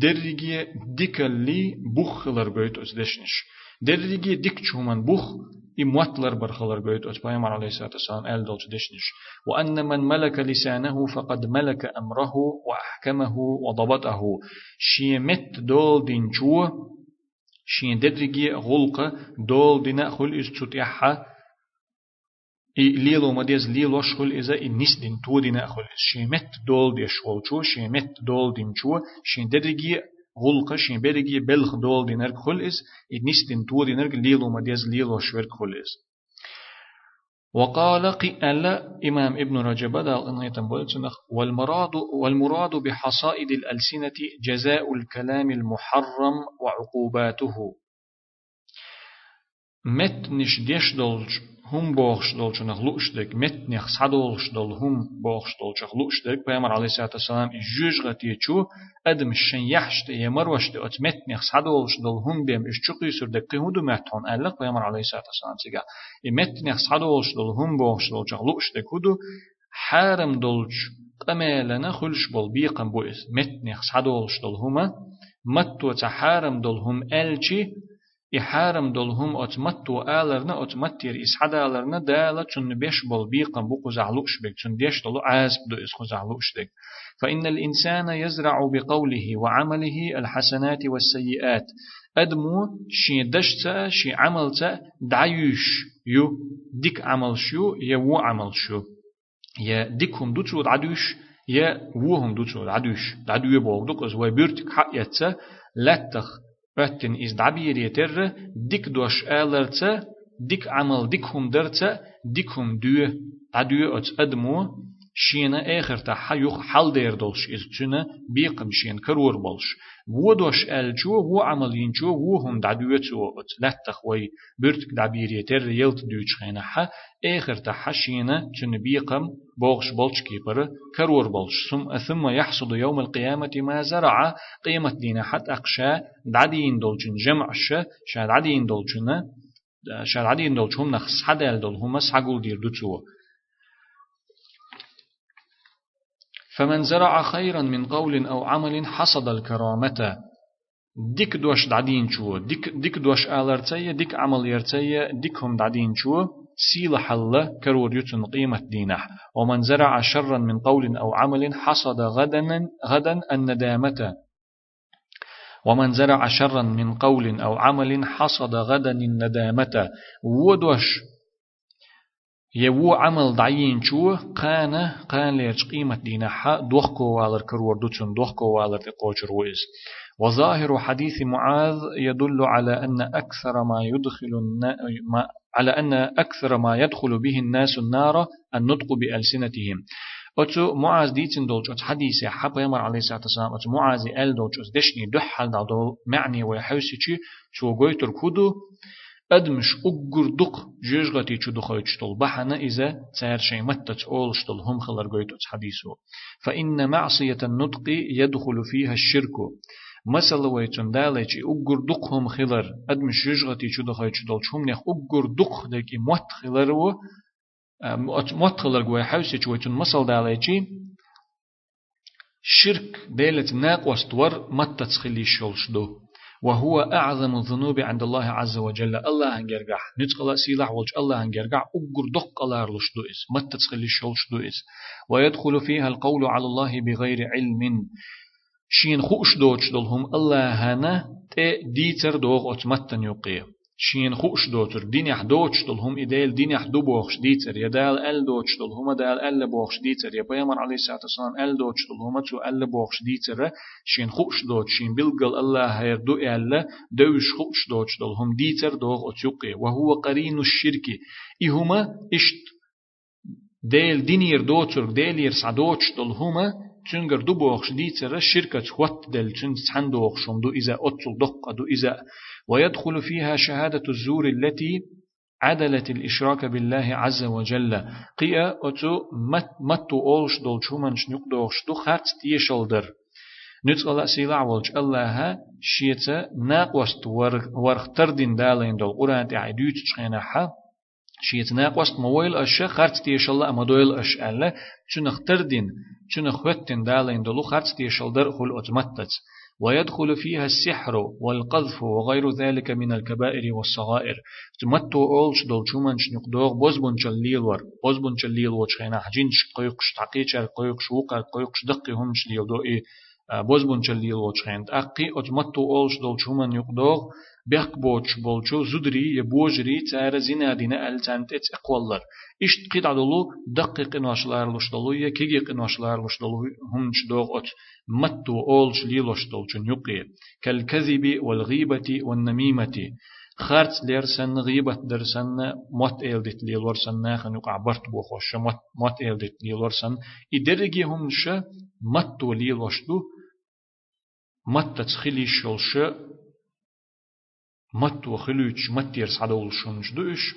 درجي ديكالي بوخلر بيت أتدشنش درجي ديك بوخ إمواتلر برخلر قويت أتبايمر عليه الصلاة والسلام أل دولش دشنش وأن من ملك لسانه فقد ملك أمره وأحكمه وضبطه. شيمت دول دين شو شين ددرجي غلق دول دين خل استطيعها ليلو مديز ليلو شخل إذا النس دين تو دين أخل شيمت دول دي شغل شو شيمت دول دين شو شين ددرجي غلق شين برجي بلخ دول دينر خلص إدنستن تو دينر ليلو مديز ليلو شورك خلص وقال قال إمام ابن رجب والمراد والمراد بحصائد الألسنة جزاء الكلام المحرم وعقوباته مت نش ديش دولج هم بوخش دول شنخ لوشتك مت نخ صدولش دول هم بوخش دول شخ لوشتك بيامر عليه الصلاة والسلام جوج غتي چو ادم شن يحشت يمر وشت ات مت نخ صدولش دول هم بيم اش چقي سردك قهود مهتون ألق بيامر عليه الصلاة والسلام تيجا مت نخ صدولش دول هم بوخش دول شخ لوشتك هدو حارم دولش قمالنا خلش بول بيقم بوئس مت نخ صدولش دول هما متو تحارم دول هم ألشي إحارم دولهم أتمتو آلرنا أتمتير إسحدالرنا دالة چون بيش بول بيقم بقو زعلوش بك چون ديش دلو عاز بدو إسخو زعلوش دك فإن الإنسان يزرع بقوله وعمله الحسنات والسيئات أدمو شي دشتا شي عملتا دعيوش يو ديك عمل شو يو عمل شو يا ديكهم دوتشو دعدوش يا وهم دوتشو دعدوش دعدو يبوغ دوك أز ويبرتك حق يتسا لاتخ dabir yeter dik doş ağlarsa dik amal dik hum dersa dik hum düye adüye öt admu شينا آخر تا حيوخ حل دير دولش إذ تنا بيقم شين كرور بولش و دوش ألجو و عملين جو و هم دعدوية سوءت لتخ وي برتك دعبير يتر يلت دوش خينا حا آخر تا حشينا تنا بيقم بوغش بولش كيبر كرور بولش ثم ثم يحصد يوم القيامة ما زرع قيمة دينا حت أقشا دعدين دولشن جمعش شا دعدين دولشن شا دعدين دولشن نخ صدال دول هما سعقول دير دوتسوه فمن زرع خيرا من قول أو عمل حصد الكرامة. ديك دوش دعدين شو ديك ديك دوش آلرتية ديك عمل يرتية ديك هم دعدين شو سيل حل كرور يتن قيمة دينه. ومن زرع شرا من قول أو عمل حصد غدا غدا الندامة. ومن زرع شرا من قول أو عمل حصد غدا الندامة. ودوش يو عمل دعين شو قان قان ليرش قيمة دينا حا دوخكو والر كرور دوتشن دوخكو والر تقوشر ويز وظاهر حديث معاذ يدل على أن أكثر ما يدخل ما على أن أكثر ما يدخل به الناس النار النطق بألسنتهم أتو معاذ ديتن دولج أت حديث حبا يمر عليه الصلاة والسلام أتو معاذ أل دولج دشني دحل دول معني ويحوسي شو قويتر كودو أدمش أجر دق جيجغتي شو دخوي تشتل بحنا إذا تسير شيء متى تقول شتل هم خلر قويتو حديثه فإن معصية النطق يدخل فيها الشرك. مثلا ويتون داليتي أجر دق هم خلر. أدمش جيجغتي شو دخوي تشتل شهم نخ أجر دق دك موت خلر و موت خلر قوي حوسي ويتون مثل داليتي شرك ديلت ناقوست ور متى تخلي شولش دو وهو أعظم الذنوب عند الله عز وجل. الله هنجرجع نتقلا سيلح ولج الله هنجرجع أجر دق الله رلش دوئس متى تسخلي شولش دوئس ويدخل فيها القول على الله بغير علم. شين خوش دوش دلهم الله هنا تي ديتر دوغ أتمتن يقيه. شين خوش دوتر دين يح دوتش دل هم إدال دين يح دو بوخش ديتر يدال أل دوتش دل هم دال أل بوخش ديتر يا بيامر عليه الصلاة والسلام أل دوتش دل هم تو أل بوخش ديتر شين خوش دوتش شين بلغل الله هير دو أل دوش خوش دوتش دل هم ديتر دوغ أتيقي وهو قرين الشرك إهما إشت ديل دينير دوتر دوتش دل هما تنجر دو بوخش ديتر شركة وات دل تن تندوخشم دو إذا أتل دق دو إذا ويدخل فيها شهادة الزور التي عدلة الإشراك بالله عز وجل. قيا أتو مت متو أولش دول شومن شنوك دوغش دو خارت تيشلدر نتقل سيلا والج الله شيتا ناقوست ورخ تردين دالين دول. قرآن تعيدوت تشخينا حا شيت ناقوست مويل أش خارت تيشلا أمدويل أش ألا. چنخ تردين چنخ وتن دالين دولو خارت تيشلدر خل أتمتت. ويدخل فيها السحر والقذف وغير ذلك من الكبائر والصغائر. تمتو أولش دول شومنش نقدوغ بوزبون شليل ور بوزبون شليل وشخينا حجين قيقش تعقيشر قيقش وقر قيقش دقي همش ليل دو إيه بوزبون شليل وشخين أقي أتمتو أولش دول شومن يقدوغ بيق بوش بولشو زدري يبوجري تار زنا دينا التانتت اقوالر اشت قيد عدلو؟ دقيق ناشلار لشدلو يا كيجيق ناشلار لشدلو هم شدوغ ات متو أولش ليلوشدل چون يقي. كالكذب والغيبة والنميمة. خارت ليرسن غيبة درسن موت إلدت ليلورسن ناخن يقع برت بوخوش موت موت إلدت ليلورسن إدرجي هم ش متو ليلوشدو مت تخلي شلش مت وخلوش مت يرس عدول شنش دوش.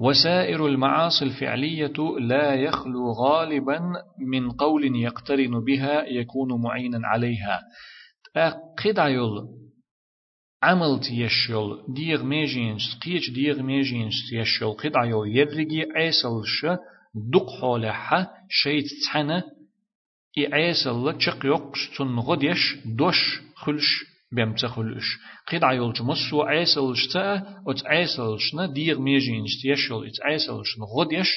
وسائر المعاصي الفعلية لا يخلو غالبا من قول يقترن بها يكون معينا عليها. قدعيل عمل تيشل ديغ ميجينش قيش ديغ ميجينش تيشل قدعيل يرجي عيسلش دق حولها شيت تحنى إي عيسل تشق يقش تنغديش دوش خلش بمتخلش قيد عيولش مسو عيسلش تا ات عيسلشنا دير ميجينش تيشل ات عيسلشنا غديش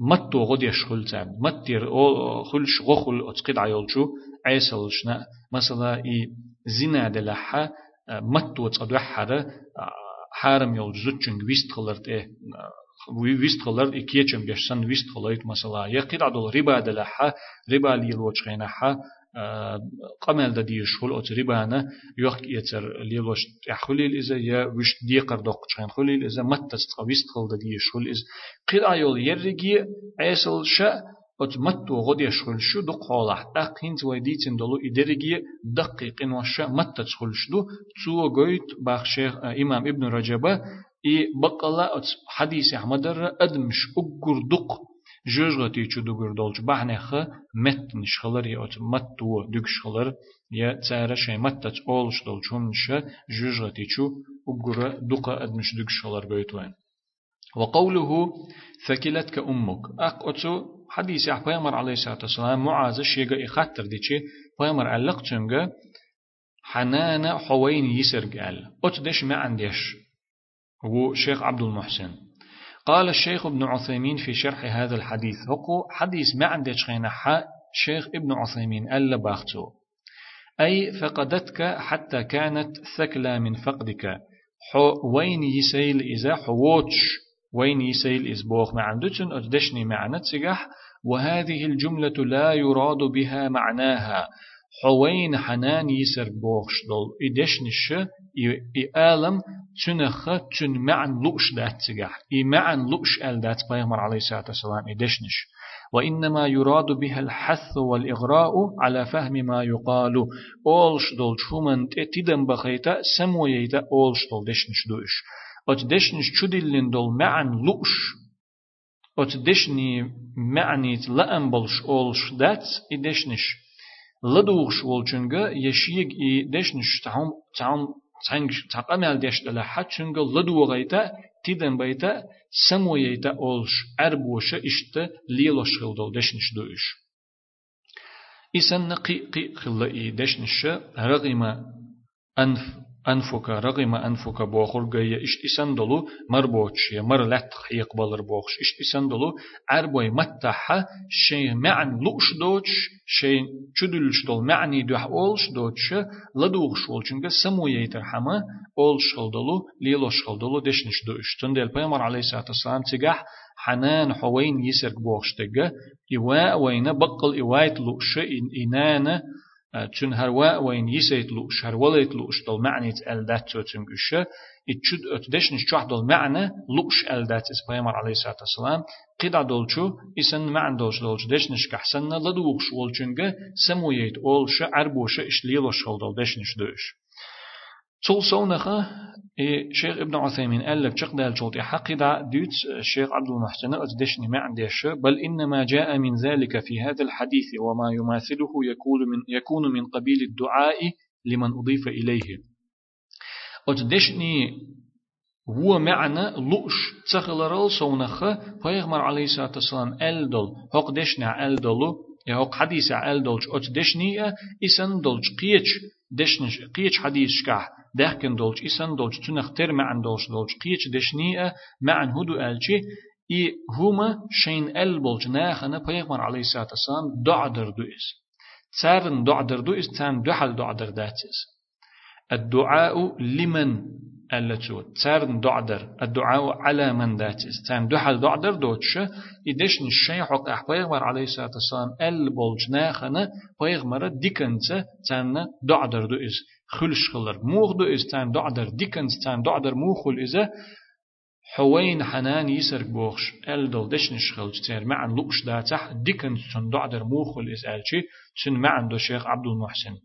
متو غديش خلتا متير خلش غخل ات قيد عيولشو عيسلشنا مثلا اي زنا دلحا متو تصدوحها حارم يول زوتشنگ ويست خلرت ايه ويست خلر إكيتشم بيشسن ويست خلرت مثلا يقيد عدل ربا دلحا ربا ليلوش غينحا قمل دا ديش خل أتريبانا يوخ يتر ليلوش يحخليل إذا يا وش دي قردوق چخين خليل إذا متس تقويست خل دا ديش خل إذا قيد آيول يرغي عيسل شا أت متو غد يشخل شو دق حالح أق هنت ويديتن دلو إدرغي دقيق إن وشا متس خل شدو تو قويت باخ شيخ إمام ابن رجبة إي بقلا أت حديث أحمد أدمش أقر دق جوجغتي چو دوگر دولچ بحنه خ مت نشخلر یا ات مت تو دگشخلر یا تسارة شيء مت تت اولش دولچ هم نش جوجغتي چو اگر دقة ادمش دگشخلر بيتوين وقوله ثكلتك أمك أق أتو حديث يح بيامر عليه الصلاة والسلام معاذ شيغا إخاتر ديشي بيامر علق تنغا حنان حوين يسر قال أتدش ما عنديش هو شيخ عبد المحسن قال الشيخ ابن عثيمين في شرح هذا الحديث. هو حديث ما عندك حا شيخ ابن عثيمين. ألا باختو. أي فقدتك حتى كانت ثكلى من فقدك. حو وين يسيل إذا حووتش وين يسيل إزبوخ ما عندتن؟ أدشني معنى تسجح وهذه الجملة لا يراد بها معناها. حوين حنان يسر بوخش دول؟ إدشنش إي آلم تنخ تن معن لؤش دات تجح إي معن لؤش أل دات بيغمر عليه الصلاة والسلام إدشنش وإنما يراد بها الحث والإغراء على فهم ما يقال أولش دول شومن تدن بخيتا سمويتا أولش دول دشنش دوش أت دشنش شدلن دول معن لؤش أت دشني معنيت لأن بلش أولش دات إدشنش لدوغش والجنگا يشيق إي دشنش تعم تعم цанг цакамял дештала хачунга лыдуагайта тиден байта самояйта олш арбуша ишта лилош хилдол дешниш дуиш исанна қи қи хилла и дешниша рагима анф أنفك رغم أنفك بوخر جاي إشت إسن دلو مر بوش يا مر لت خيق بالر بوخش إشت إسن دلو عربوي متحة شيء معن لوش دوش شيء چدلش دل معني دوح أولش دوش لدوغش ولچنگا سمو يتر حما أولش خلدلو ليلوش خلدلو دشنش دوش. تندل بيمر عليه الصلاة والسلام تجح حنان حوين يسرق بوخش تجا إواء وين بقل إوايت لوش إنانا تون هروا وين يسيت لوش هروليت لوش دل معنى الدات توتن قشة اتشد اتدشن شوح دل معنى لوش الدات اس بيامر عليه الصلاة والسلام قيدا دولشو اسن معنى دولش دولش دشنش كحسن لدوغش ولچنگه سمويت اولش عربوش اش ليلوش خل دل دشنش دوش تول سونخة شيخ ابن عثيمين لك شق دال شوطي حقيدة ديت الشيخ عبد المحسن أتدشني ما عنديش بل إنما جاء من ذلك في هذا الحديث وما يماثله يكون من يكون من قبيل الدعاء لمن أضيف إليه أتدشني هو معنى لؤش تخلرال سونخة فيغمر عليه الصلاة والسلام ألدل هق دشنا ألدلو يا هق حديث ألدلش أتدشني إسن دلش قيتش دشنش قيتش حديث شكاه دهكن دولش إسان دولش تنخ تر معن دولش دولش قيتش دشنية معن هدو ألشي إي هما شين أل بولج ناخنا بيغمر عليه الصلاة والسلام دعدر دو إس تسارن دعدر دو إس تان دحل دعدر داتس الدعاء لمن ألتو. تسارن دعدر الدعاء على من داتس تان دحل دعدر دوتش إدشن الشيء حق أحبيغمر عليه الصلاة والسلام أل بولج ناخنا بيغمر ديكنت تان دعدر دو إس خلش خلر موخ دو استان دعدر ديكنز تان دعدر موخل إذا حوين حنان يسرق بوخش ألدل دشنش خلج تير معن لقش دا تح ديكنز تن دعدر موخل إذا ألشي تن معن دو شيخ عبد المحسن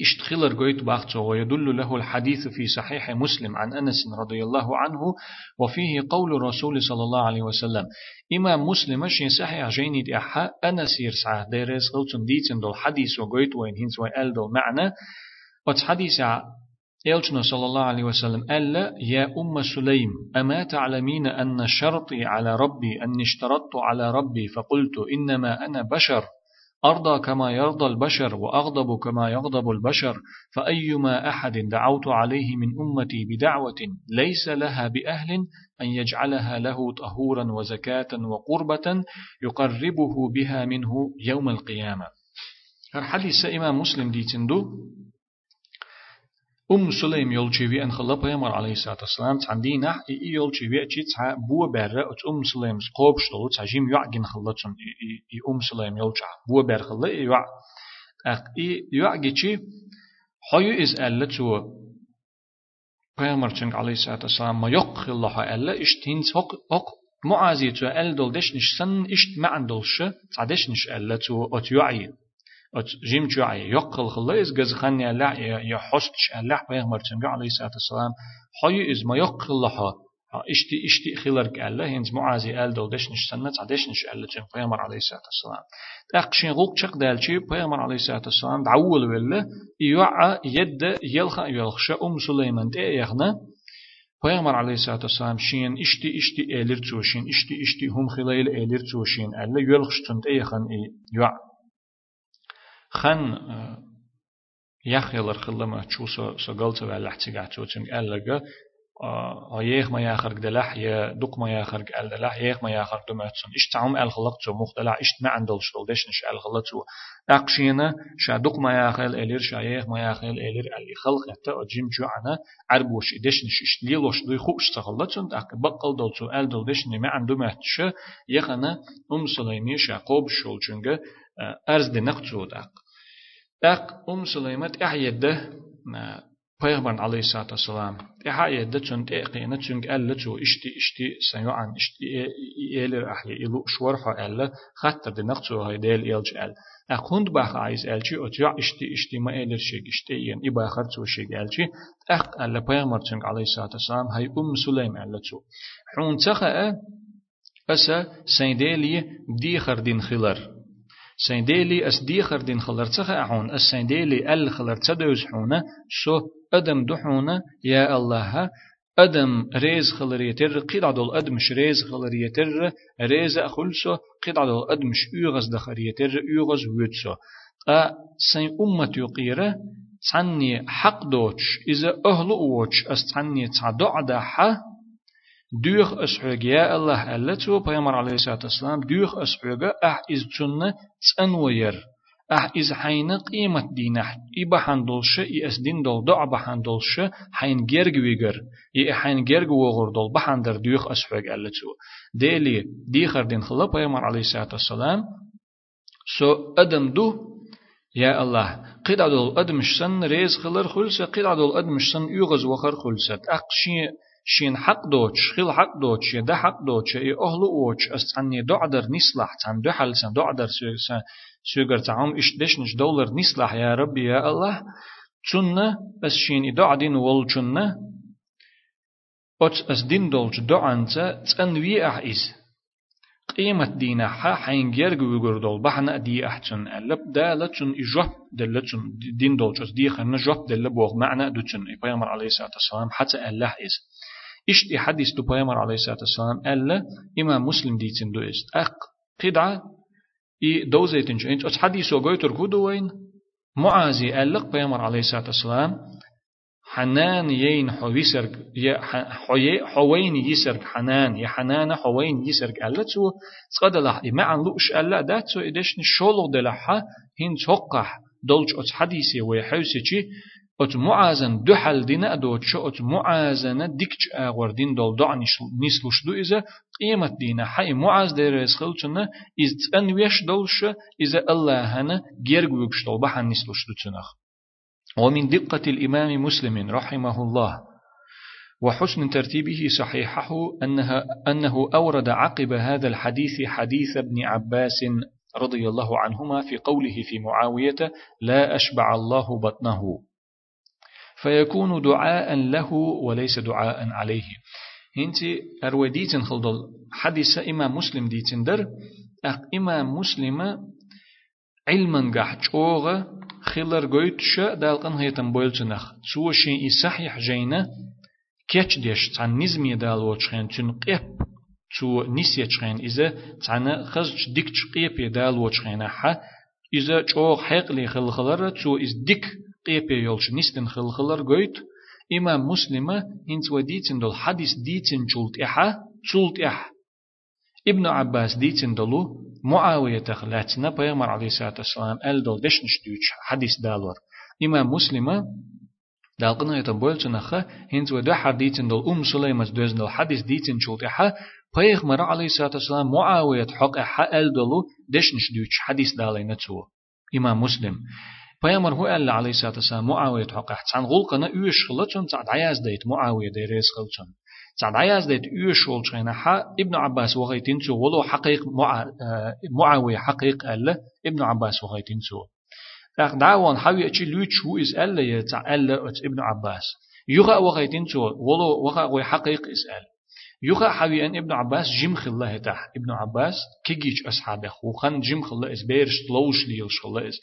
اشتخلر قويت باختو ويدل له الحديث في صحيح مسلم عن أنس رضي الله عنه وفيه قول رسول صلى الله عليه وسلم. إمام مسلم شين صحيح جيني دي أحا أنس يرسعه ديرس غلطن ديتن دول حديث وقويت وين هنس ويأل دول معنى وتحديث يلجنا صلى الله عليه وسلم ألا يا أم سليم أما تعلمين أن شرطي على ربي أني اشترطت على ربي فقلت إنما أنا بشر أرضى كما يرضى البشر وأغضب كما يغضب البشر فأيما أحد دعوت عليه من أمتي بدعوة ليس لها بأهل أن يجعلها له طهورا وزكاة وقربة يقربه بها منه يوم القيامة حديث إمام مسلم دي تندو أم سليم يولشيفي أن خلا بيامر عليه الصلاة والسلام تعندينا إي يولشيفي أتشي تسع بو برا أت أم سليم سقوب شلو تسعجيم يعجن خلتهم إي أم سليم يولشع بو بر خلا إي يع أق إي يعجي حيو إز ألا تو بيامر تنك عليه الصلاة والسلام ما يق الله ألا إشتينس هق هق معازي تو أل دول دشنش سن إشت معن دولش تعدشنش ألا تو أت يعين جيم جاي يقل خلاص جز خني لا يحسش الله بيغمر تنبي عليه الصلاة والسلام. حي إز ما يقل لها. إشتي إشتي خلرك الله هنز معازي آل دول دشنش سنة عدشنش الله تن بيغمر عليه الصلاة والسلام. تأقشين غوق شق دالشي بيغمر عليه الصلاة والسلام. دعول ولا يوعى يد يلخا يلخش أم سليمان تي يغنى. Peygamber aleyhissalatu vesselam şiyen işti işti elir çoşin işti işti hum khilayl elir çoşin elle yölxtund eyhan e ya خن يخيل الخلما شو سو سو قلت ولا احتيجات شو تنق ألقى هيخ ما ياخرج دلح يا دق ما ياخرج ال دلح يخ ما ياخرج دمتسون إيش تعم ال خلق شو مختلع إيش ما عندل شو دش نش ال خلق شو أقشينا شا دق ما ياخل إلير شا يخ ما ياخل إلير اللي خلق حتى أجيم جو أنا عربوش دش نش إيش ليلوش دي خوش تخلصون تاك بقل دل شو ال دل دش ما عنده مهتش يخنا أم سليمي شا قوب شو جنجة أرز دي نقطة داق داق أم سليمة إحيده Peygamber aleyhissalatü vesselam ihayede çün teqine çünkü elle çu işti işti sayuan işti eler ahye ilu şwarha elle hatta de naqçu hay del elç el Akund bah aiz elçi otya işti işti ma eler şey işte yen ibahar çu şey elçi aq elle Peygamber çünkü aleyhissalatü vesselam hay um Süleym elle çu hun taxa asa sendeli di khardin khilar سينديلي أس دي خردين خلرتخ أحون أس سينديلي أل خلرتخ دوز حونا سو أدم دحونا يا الله أدم ريز خلر يتر قيد عدل أدمش ريز خلر يتر ريز أخلسو قيد عدل أدمش يغز دخر يتر يغز ويتسو أ سين أمة يقيرة تعني حق دوتش إذا أهل أوتش أس تعني تعدو عداحة دوخ أسحوغ يا الله ألتو بيامر عليه الصلاة والسلام دوخ أسحوغ أح إز تنة تنوير أح إز حين قيمة دينح إبا إي أس دين دول دع بحندولش حين جرج ويجر إي حين جرج وغر دول بحندر دوخ أسحوغ ألتو ديلي ديخر دين خلا بيامر عليه الصلاة والسلام سو أدم دو يا الله قد عدل أدمش سن ريز خلر خلسة قد عدل أدمش سن يغز وخر خلسة أقشي شين حق دوتش خيل حق دوتش ده حق دوتش اي اهلو اوتش استعني دعدر نصلح تن دحل سن دعدر سوغر تعم اش دشنش دولار نصلح يا ربي يا الله. تسنة بس شين إدع دين والجنة أت أس دين دولج دعنتا تنوي أح إس قيمة دينا حا حين جرج ويقردول بحنا دي أحسن ألب دا لتن إجوب دلتن دين دولج دي خنا جوب دل بوغ معنى دوتن بيامر عليه الصلاة والسلام حتى الله إس إشت حديث دو بيامر عليه الصلاة والسلام ألا إمام مسلم ديتن دو إست أق قدعة إي دوزيتن جو إنت حديث وقويتر كودوين معازي ألق بيامر عليه الصلاة والسلام حنان يين حويسرق يا حوين يسرق حنان يا حنان حوين يسرق ألا تو تقد لح ما عن لوش ألا دا تو إدش نشولو دلحا هين توقح دولج أت حديثي ويحوسي أت معازن دحل دينا دو تشو أت معازن ديكش أغور دين دول دع نسلوش دو إذا قيمة دينا حي معاز دير يسخلتنا إذ تنويش دولش إذا الله هنا جيرجوكش دول بحن نسلوش دو تنخ ومن دقة الإمام مسلم رحمه الله وحسن ترتيبه صحيحه أنها أنه أورد عقب هذا الحديث حديث ابن عباس رضي الله عنهما في قوله في معاوية لا أشبع الله بطنه فيكون دعاء له وليس دعاء عليه. انت أروديتن خلدل حديث إمام مسلم ديتن در أق إمام مسلم علما قح جوغ خلر قويت شا دالقن هيتن بويلتنخ سوى شيء صحيح جينا كيش ديش تان نزمي دالو تشخين تن قيب. تو نسية تشخين إذا تان خزج ديك تشقيب دالو تشخين حا إذا جوغ حيق لي خلخلر تو إز ديك قيب يولش نستن خلخلر قويت إمام مسلمة هنت وديتن دول حديث ديتن جولت إحا جولت إح ابن عباس ديتن دولو معاوية تخلاتنا بيغمر عليه الصلاة والسلام أل دول دشنش دوش حديث دالور إمام مسلمة دالقنا يتبول تنخة هنت ودو حديثن دول أم سليمة دوزن دول حديث ديتن جولت إحا بيغمر عليه الصلاة والسلام معاوية حق إحا أل دولو دشنش دوش حديث دالين تو إمام مسلم پیامبر هو الله عليه الصلاة والسلام معاوية حقه عن غلقنا يوش خلتون تعد عياز ديت معاوية ديريس خلتون تعد عياز ديت يوش خلتون حا ابن عباس وغيتين سو ولو حقيق مع معاوية حقيق الله ابن عباس وغيتين سو لكن دعوان حوي أشي لوتش هو إز الله يتع الله ابن عباس يغا وغيتين سو ولو وغا حقيق إسأل يغا حوي أن ابن عباس جم خله تح ابن عباس كيجيش أصحابه وخن جم خله إس بيرش لوش ليلش خله إس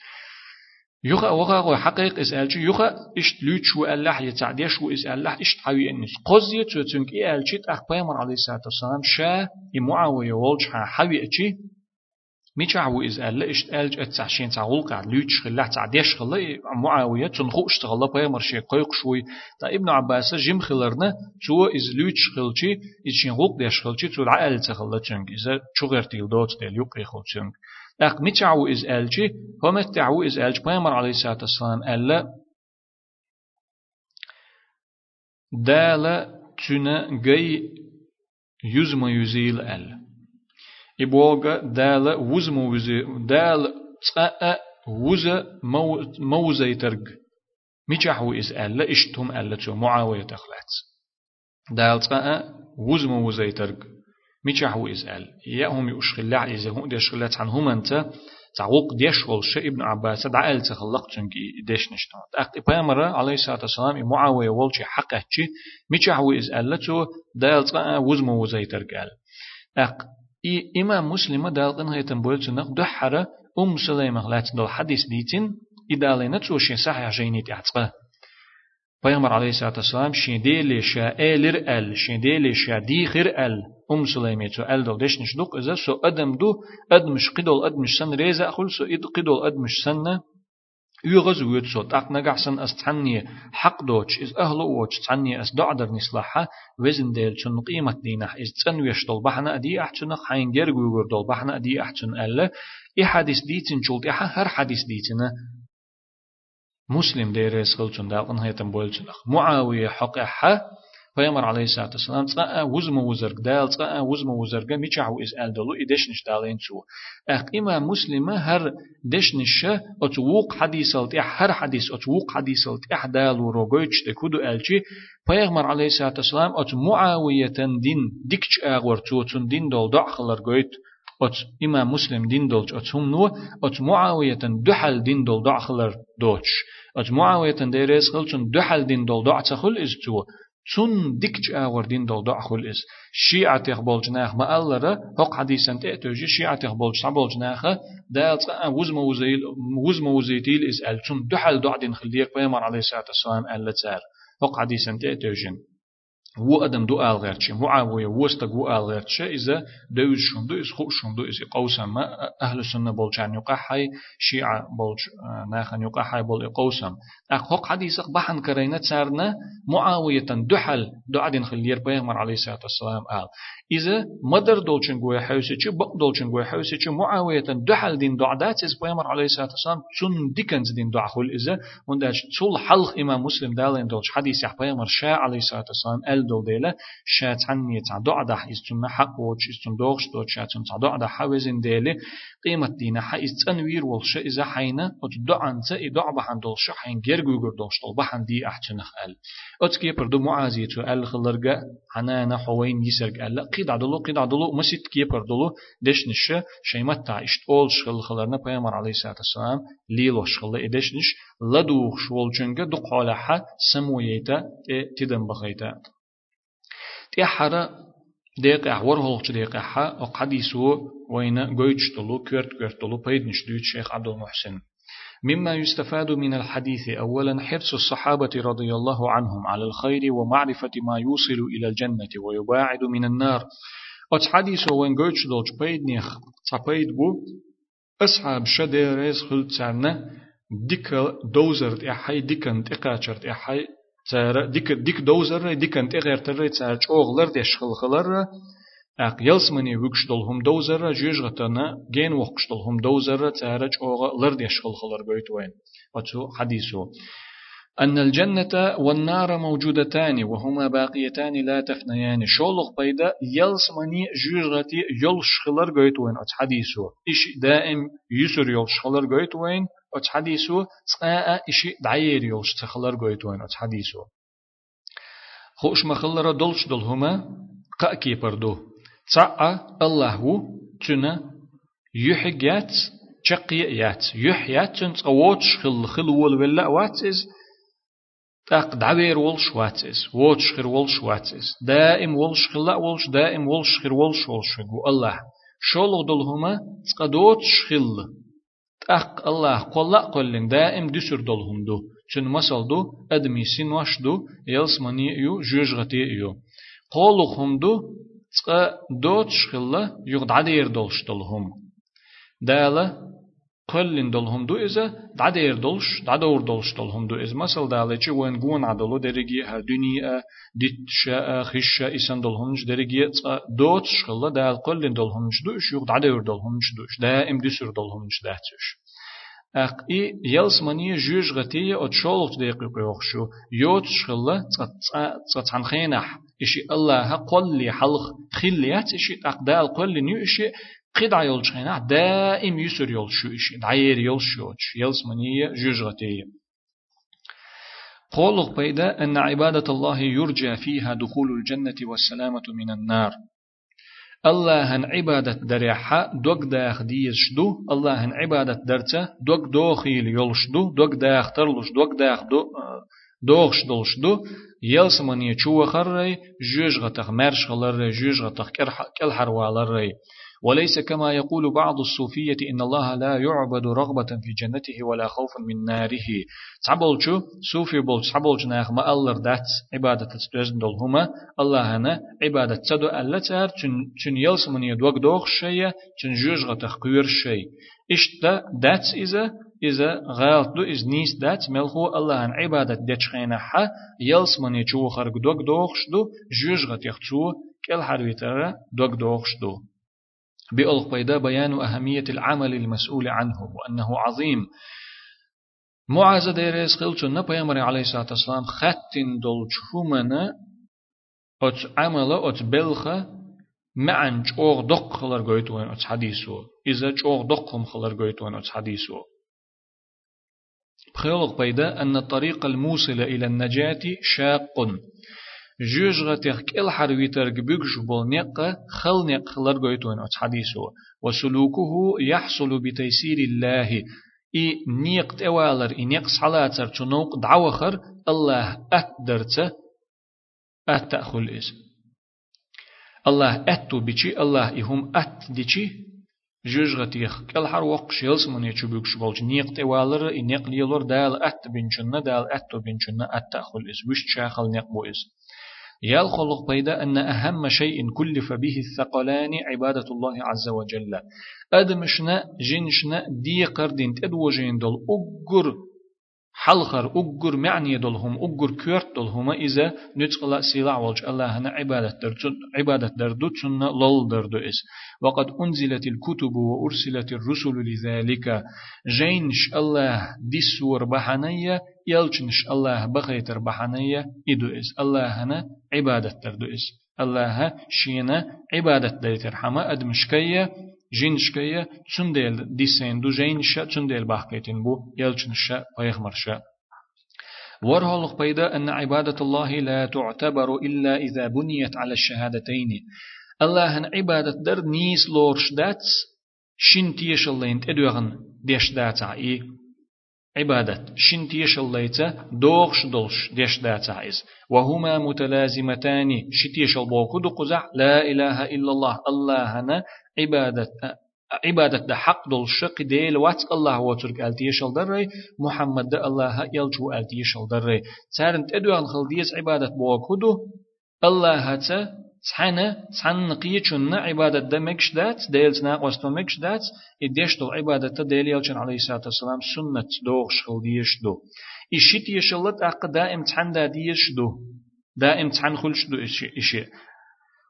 يخا وغا حقيق إس ألشي يخا إشت لوت شو الله يتعدي شو إس الله إشت حوي إنس قزية تنك إيه ألشي أخبار عليه الصلاة والسلام شا يمعاوية والج حوي أشي ميشعو إز ألا إشت ألج أتسعشين تعول قاعد لوتش خلا تعديش خلا معاوية تنخو اشتغل بيامر شي قيق شوي تا ابن عباس جيم خلرنا تو إز لوتش خلشي إز شين غوق ديش خلشي تو العقل تخلا تنك إذا شو غير تيل دوت ديل يقري خلشنك أق متعو إز ألجي هم تعو إز ألج بيامر عليه الصلاة والسلام ألا دالا تنا جاي يزم يزيل أل إبوغا دالا وزم وزي دال تقاء وز موزي ترق متعو إز ألا إشتهم ألا تو معاوية تخلات دال تقاء وزم وزي ترق ميشحو إزال يا هم يشغل إذا هم ديش غلات عن هم أنت؟ تعوق ديش والش ابن عباس دعا أل تخلق تنكي ديش نشتون أق بيامرة عليه الصلاة والسلام معاوية والش حقه شي ميشحو إزال لتو دال تقا وزمو وزيتر قال أق إي إمام مسلم دال قن هيتن بولت نق دحرة أم سليمة. غلات دل حديث ديتين إدالينا توشي صحيح جينيت أعتقه پیغمبر علیه الصلاة والسلام شیدیل شا ایلر ال شیدیل شا دیخر ال سليمة تو ال دو دش نشدوق إذا سو أدم دو أدمش قدول أدمش سن ريزا أخل سو إد قدول أدمش سن يغز ويت سو تاق نجحسن أس تعني حق دوتش إز أهل ووتش تعني أس دعدر نصلحها وزن ديل شن قيمة دينا إز تنويش دول بحنا أدي أحسن خاين جرجو دول بحنا أدي أحسن ألا إي حديث ديتن شولت إحا هر حديث ديتن مسلم ديريس خلچون داقن هيتم بولچنخ معاوية حقها پیامبر علیه الصلاة والسلام تقا وزم وزرگ دال تقا وزم وزرگ میچعو اس ال دلو ایدشنش دالين تو اق امام مسلم هر دشنش اتوق حديث الت هر حديث اتوق حديث الت احدال وروجوچ تكودو الچي پیغمبر علیه الصلاة والسلام ات معاوية دين ديكچ اغور تون دين دول دعخلر گويت أت إمام مسلم دين دولج أت هم نو أت معاوية دحل دين دول دعخلر دوتش أت معاوية ديريس خلچن دحل دين دول دعتخل إز تو تون ديكج آور دين دول دعخل إز شيعة يخبول جناخ ما ألرا هق حديثا تأتوجي شيعة يخبول شعبول جناخ دال وزم وزيل وزم وزيتيل إز أل. تون دحل دع دين خلير بيمر عليه الصلاة والسلام أل تار هق حديثا تأتوجين و آدم دو آل غيرتش معاوية وستق و آل غيرتش إذا دوز شندو إز خو شندو إز قوسم أهل السنة بولجان يقحي شيعة بولج ناخن يقحي بول قوسم أخ حق حديث بحن كرينة سارنا معاوية دحل دعدين خلير بيغمر عليه الصلاة والسلام آل إذا مدر دولشن جوي حوسيتش بق دولشن جوي حوسيتش معاوية دحل دين دعدات إز بيغمر عليه الصلاة والسلام تون ديكنز دين دعخل إذا ونداش تول حلق إمام مسلم دالين دولش حديث يح بيغمر شاء عليه الصلاة والسلام أل دول ديلا شات عني تعدو دح إستن حق وش إستن دوغش دوت شات تعدو دح حوزن ديلي قيمة دينا حا إستنوير والش إذا حينا وتدو عن تأي دع بحن دولش حين جرجو جر دولش دول بحن دي أحتنخ أل. أتكي بردو معازيتو أل خلرجا حنانا حوين يسرق أل قيد عدلو قيد عدلو مسيت كي بردلو دش نش شيمت تا إشت أول شغل خلرنا بيامر عليه الصلاة والسلام ليلو شغل إدش نش لدوخ شغل جنجا دق على حا سمويتا تدم بخيتا تيحرا ديق أحور هولش ديق أحا أقحديسو وين جويتش تلو كيرت كيرت تلو بيد نشدوت شيخ عبد المحسن مما يستفاد من الحديث أولا حرص الصحابة رضي الله عنهم على الخير ومعرفة ما يوصل إلى الجنة ويباعد من النار. أت حديث وين جويتش دولش بيد نيخ تبيد بو أصحاب شديريز خلت سعنا ديك دوزرت إحي ديكن تقاشرت إحي تارا ديك ديك دوزر ديك انت غير ترى تار چوغلر ديش خلخلر اق يلس مني وكش دلهم دوزر جيج غتنا جين وقش دلهم دوزر تارا چوغلر ديش خلخلر بيت وين وتو حديثو أن الجنة والنار موجودتان وهما باقيتان لا تفنيان شولغ بيدا يلس مني جيجغتي يلش خلر قيت وين أت حديثو إش دائم يسر يلش خلر قيت وين أت حديثو تقاء إشي دعير يلش تخلر قيت وين أت حديثو خوش مخلر دلش دلهما قاكي بردو تسعى الله تنا يحجات شقيات يحيات تنتقوتش خل خل ولا واتز تاق دعوير ولش واتس ووتش خير ولش واتس دائم ولش خلا ولش دائم ولش خير ولش ولش الله. شولغ دلهما تقدوتش خل تاق الله. قلا قلن دائم دسر دلهم دو. چون مسل دو أدمي سين واش دو يلس مني يو جوجغتي يو. قولغ هم دو تقا دوتش خلا يغد عدير دولش دلهم دالا قلن دولهم دو إذا دعدير دولش دعدور دولش دولهم دو إذا مثل دالتي وين قون عدلو درجي ها دنيا ديت شاء خشة إسان دولهمش درجي دوت شخلا دال قلن دولهمش دوش يوق دعدور دولهمش دوش دائم دسر دولهمش داتش أق إي يلس مني جوج غتية أتشولغ دقيقة يوخشو يوت شخلا تتعن خينح إشي الله قل لي حلق خليات إشي أقدال قل نيو إشي قدع يولش خينا دائم يسر يولش إشي دعير يولش يولش يلس منية جوجغتية قولق بيدا أن عبادة الله يرجى فيها دخول الجنة والسلامة من النار. الله هن عبادة دريحة دوك داخ ديز شدو. الله هن عبادة درتا دوك دوخيل يلشدو دوك داخ ترلش دوك داخ دو دوخش دولشدو يلسمني چوه خرري جوج غتخ مرش خلر جوج غتخ كل حروالر وليس كما يقول بعض الصوفية إن الله لا يعبد رغبة في جنته ولا خوفا من ناره تعبولشو صوفي بول تعبولش ناخ ما ألر دات عبادة تتوزن دول هما الله هنا عبادة تدو ألا تار چن يلس من يدوك دوخ شيء چن جوج غتخ قير شيء إشتا دات إذا إذا غالط دو إز نيس دات ملخو الله هن عبادة ديش خينا حا يلس من يچو خرق دوك دوخش دو جوج غتخ چو كل حرويتر دوك دوخش دو بألق بيدا بيان أهمية العمل المسؤول عنه وأنه عظيم معاذ ديريس قلت نبيامر عليه الصلاة والسلام خاتن دول شومنا أت عمل أت بلخة معن جوغ دق خلر قويت وين أت حديثو إذا جوغ دقهم خلر قويت وين أت حديثو بخيولق بيدا أن الطريق الموصل إلى النجاة شاق. جوجغتيخ كل حرويتر بيجش بول نق خل نق خلر قويتون أتس حديثه. وسلوكه يحصل بتيسير الله. إي نيق توالر إي نيق صلاتر تنوق دعوخر الله أتدرت أتأخل إس. الله أتو بيشي الله إهم أت ديشي. جوجغتيخ. كل حر وق شيلس من يشبوك شبولج نيق توالر نيق ليلور دال أت بنشنا دال أتو بنشنا أتأخل إس وش شاخل نيق بو إس يالخلق بيدا أن أهم شيء كلف به الثقلان عبادة الله عز وجل. أدمشنا جنشنا دي قردين تدوجين دول أقر حلخر أقر معني دولهم أقر كورت دولهم إذا نتقل سيلا والج الله هنا عبادة دردو عبادة دردو تسنة لول دردو إس وقد أنزلت الكتب وأرسلت الرسل لذلك جينش الله دي سور بحانية يلچنش الله بغيتر بحانية إدو إس الله هنا عبادة دردو إس الله شينا عبادة دردو حما أدمشكية جينشكية تسندل ديسين دو جينشا تسندل باقيتين بو يلچنشا بيغمرشا ورهلق بيدا أن عبادة الله لا تعتبر إلا إذا بنيت على الشهادتين. الله أن عبادة در نيس لورش داتس شين تيشلين تدوغن ديش داتا إي. عبادة شين تيشليتا دوغش دولش ديش داتا إز. وهما متلازمتان شتيشل بوكو دقزع لا إله إلا الله الله هنا عبادة عبادة ده حق دول شق ديل واتس الله وترك ألتي شل دري محمد ده الله يلجو ألتي شل دري. تارنت ادوان خلديس عبادة بوكودو الله هتا تحنا تحن نقيتشن عبادة ده مكش دات ديل تناق وستو مكش دات إديش دول عبادة ديل يلجن عليه الصلاة والسلام سنة دوغ خلديش دو. إشيت يشلت أق دائم تحن دا ديش دو. دائم تحن خلش دو إشي, إشي.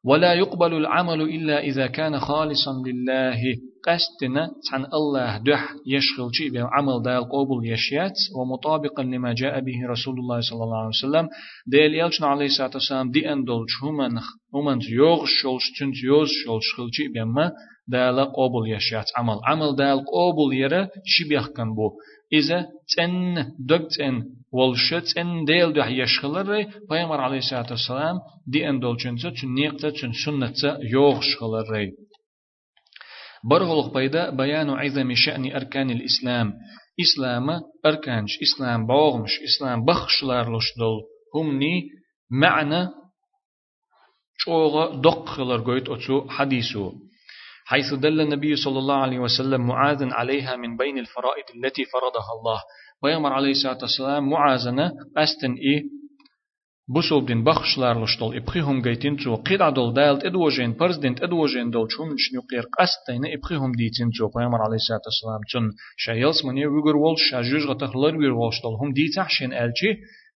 ولا يقبل العمل إلا إذا كان خالصا لله قستنا عن الله دح يشغل شيء بعمل دال قبول يشيات ومطابقا لما جاء به رسول الله صلى الله عليه وسلم ديل يلشن عليه الصلاة والسلام دي أندولش همان همان يوغ شولش تنت يوز شولش خل شيء بما دال قبول يشيات عمل عمل دال قبول يرى شبيخ كان بو إذا تن دق تن والشت تن ديل ده يشخلر بيامر عليه الصلاة والسلام دي أن دول جنسة تن سنة يوغ شخلر برغلق بيدا بيان عظم شأن أركان الإسلام. إسلام أركانش إسلام باغمش إسلام بخشلار لشدل همني معنى شوغا دق خلر قويت أتسو حديثو حيث دل النبي صلى الله عليه وسلم معاذ عليها من بين الفرائض التي فرضها الله. ويمر عليه الصلاة والسلام معاذنا أستن إيه بوسوب دين بخشلار لشتول إبخيهم جيتين تو قيد عدل دالت إدوجين برزدنت إدوجين دول شوم شنيقير قستين إبخيهم ديتين تو بيامر عليه الصلاة والسلام تن شايلس من يوغر ولش شاجوج غتخلر وير ولشتول هم دي تحشين ألشي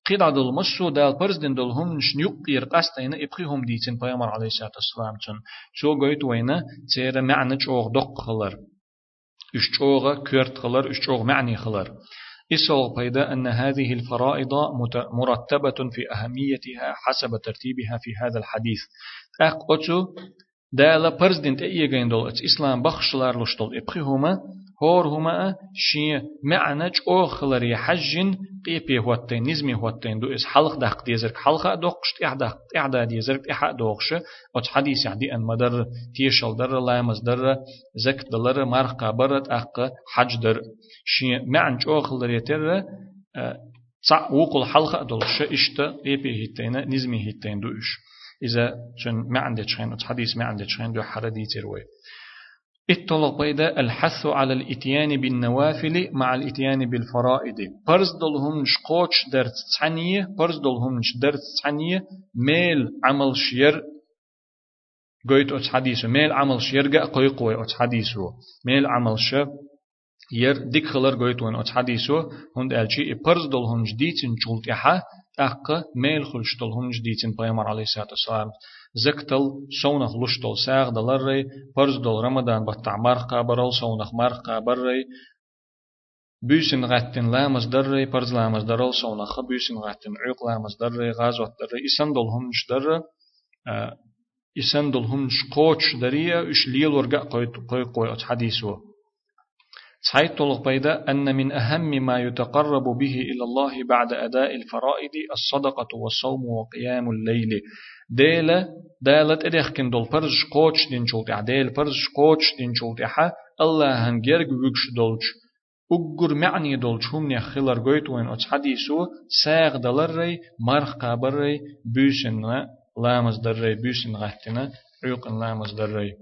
قيد عدل مسو دال برزدن دول هم شنيقير قستين إبخيهم ديتين بيامر عليه الصلاة والسلام تن شو قويت وينا تيرا معنى چوغ دق خلر. إش چوغ كيرت خلر إش چوغ معني خلر. إسوغ بيدا أن هذه الفرائض مرتبة في أهميتها حسب ترتيبها في هذا الحديث. أقوتو دالا برزدنت إيجين دول أت إسلام بخشلار لشتول إبخيهما هور هما شي معنى أوخلر حجن قيبي هوتين نزمي هوتين دو إس حلق دق ديزرك حلقة دوقشت إحدا إحدا ديزرك إحا دوقش ات حديث يعني أن مدر تيشل در لامز در زك دلر مرقا برت أق حج در شي معنى أوخلر يتر صع وقل حلقة دولش إشتا قيبي هتين نزمي هتين دو إش إذا شن ما عندك شين حديث ما عندك شين دو حردي تروي اتطلق بيدا الحث على الإتيان بالنوافل مع الإتيان بالفرائض. برز دلهم شقوش درت تعنية برز دلهم درت تعنية ميل عمل شير قويت أتس حديثه. ميل عمل شير قا قوي قوي أتس حديثه. ميل عمل شير ير ديك خلر قويت وين أتس حديثه. هند ألشي برز دلهم جديد جولت إحا أق ميل خلشتل هم جديتين بيامر عليه الصلاة والسلام. زكتل سونخ لشتل ساغ دلري برز دل رمضان بطع مرقا برل سونخ مرقا بري بيسن غاتن لامز دري برز لامز درل سونخ بيسن غاتن عيق لامز دري غازوت دري إسان دل هم نش در إسان دل هم نش قوش دريا إش ليل ورقا قوي قوي قوي حديثو صحيح طلق بيدا أن من أهم ما يتقرب به إلى الله بعد أداء الفرائض الصدقة والصوم وقيام الليل. ديلا دالت إدخ كن دول فرج قوش دين شولتي ديل فرج قوش دين شولتي الله هنجرق وكش دولش. أجر معني دولش. هم نخلر قويت وين أتس حديثو. ساغ دلري مرخ قابري بيسن لامز دري بيسن غتنا عيق لامز دري.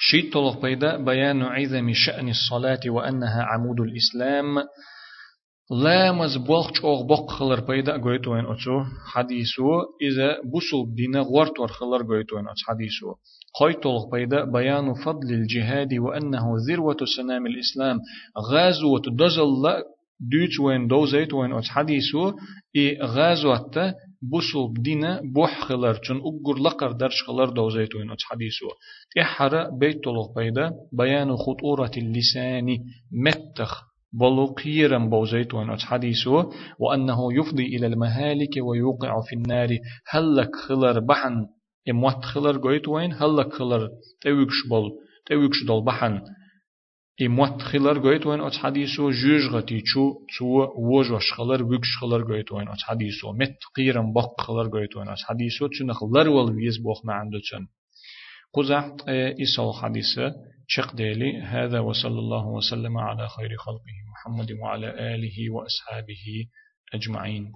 شيت طلق بيدا بيان عظم شأن الصلاة وأنها عمود الإسلام. لا مزبوخ اوغ بوق خلر بيدا قويتو وين أتسو حديثو. إذا بوسو دينا غورت ور خلر قويتو وين أتس حديثو. قويت طلق بيدا بيان فضل الجهاد وأنه ذروة سنام الإسلام. غازوة دزل دوت وين دوزيت وين أتس حديثو. إي غازوة بوسو بدينا بوح خلر چون أقر لقر درش خلر دوزيت وين اتس حديثو. إحرى بيت طلق بيدا بيان خطورة اللسان متخ بلو قيرا بوزيت ونوت حديثه وأنه يفضي إلى المهالك ويوقع في النار. هلك خلر بحن إموات خلر قويت وين؟ هلك خلر تويكش بل تويكش دول بحن. إموات خلر قويت وين أت حديثه جوج غتي چو تو وج وش خلر ويكش خلر قويت وين أت حديثه مت قيرا بق خلر قويت وين أت حديثه چون خلر والويز بوخ ما عنده چن قزع إيسا حديثة شق ديلي هذا وصلى الله وسلم على خير خلقه محمد وعلى آله وأصحابه أجمعين.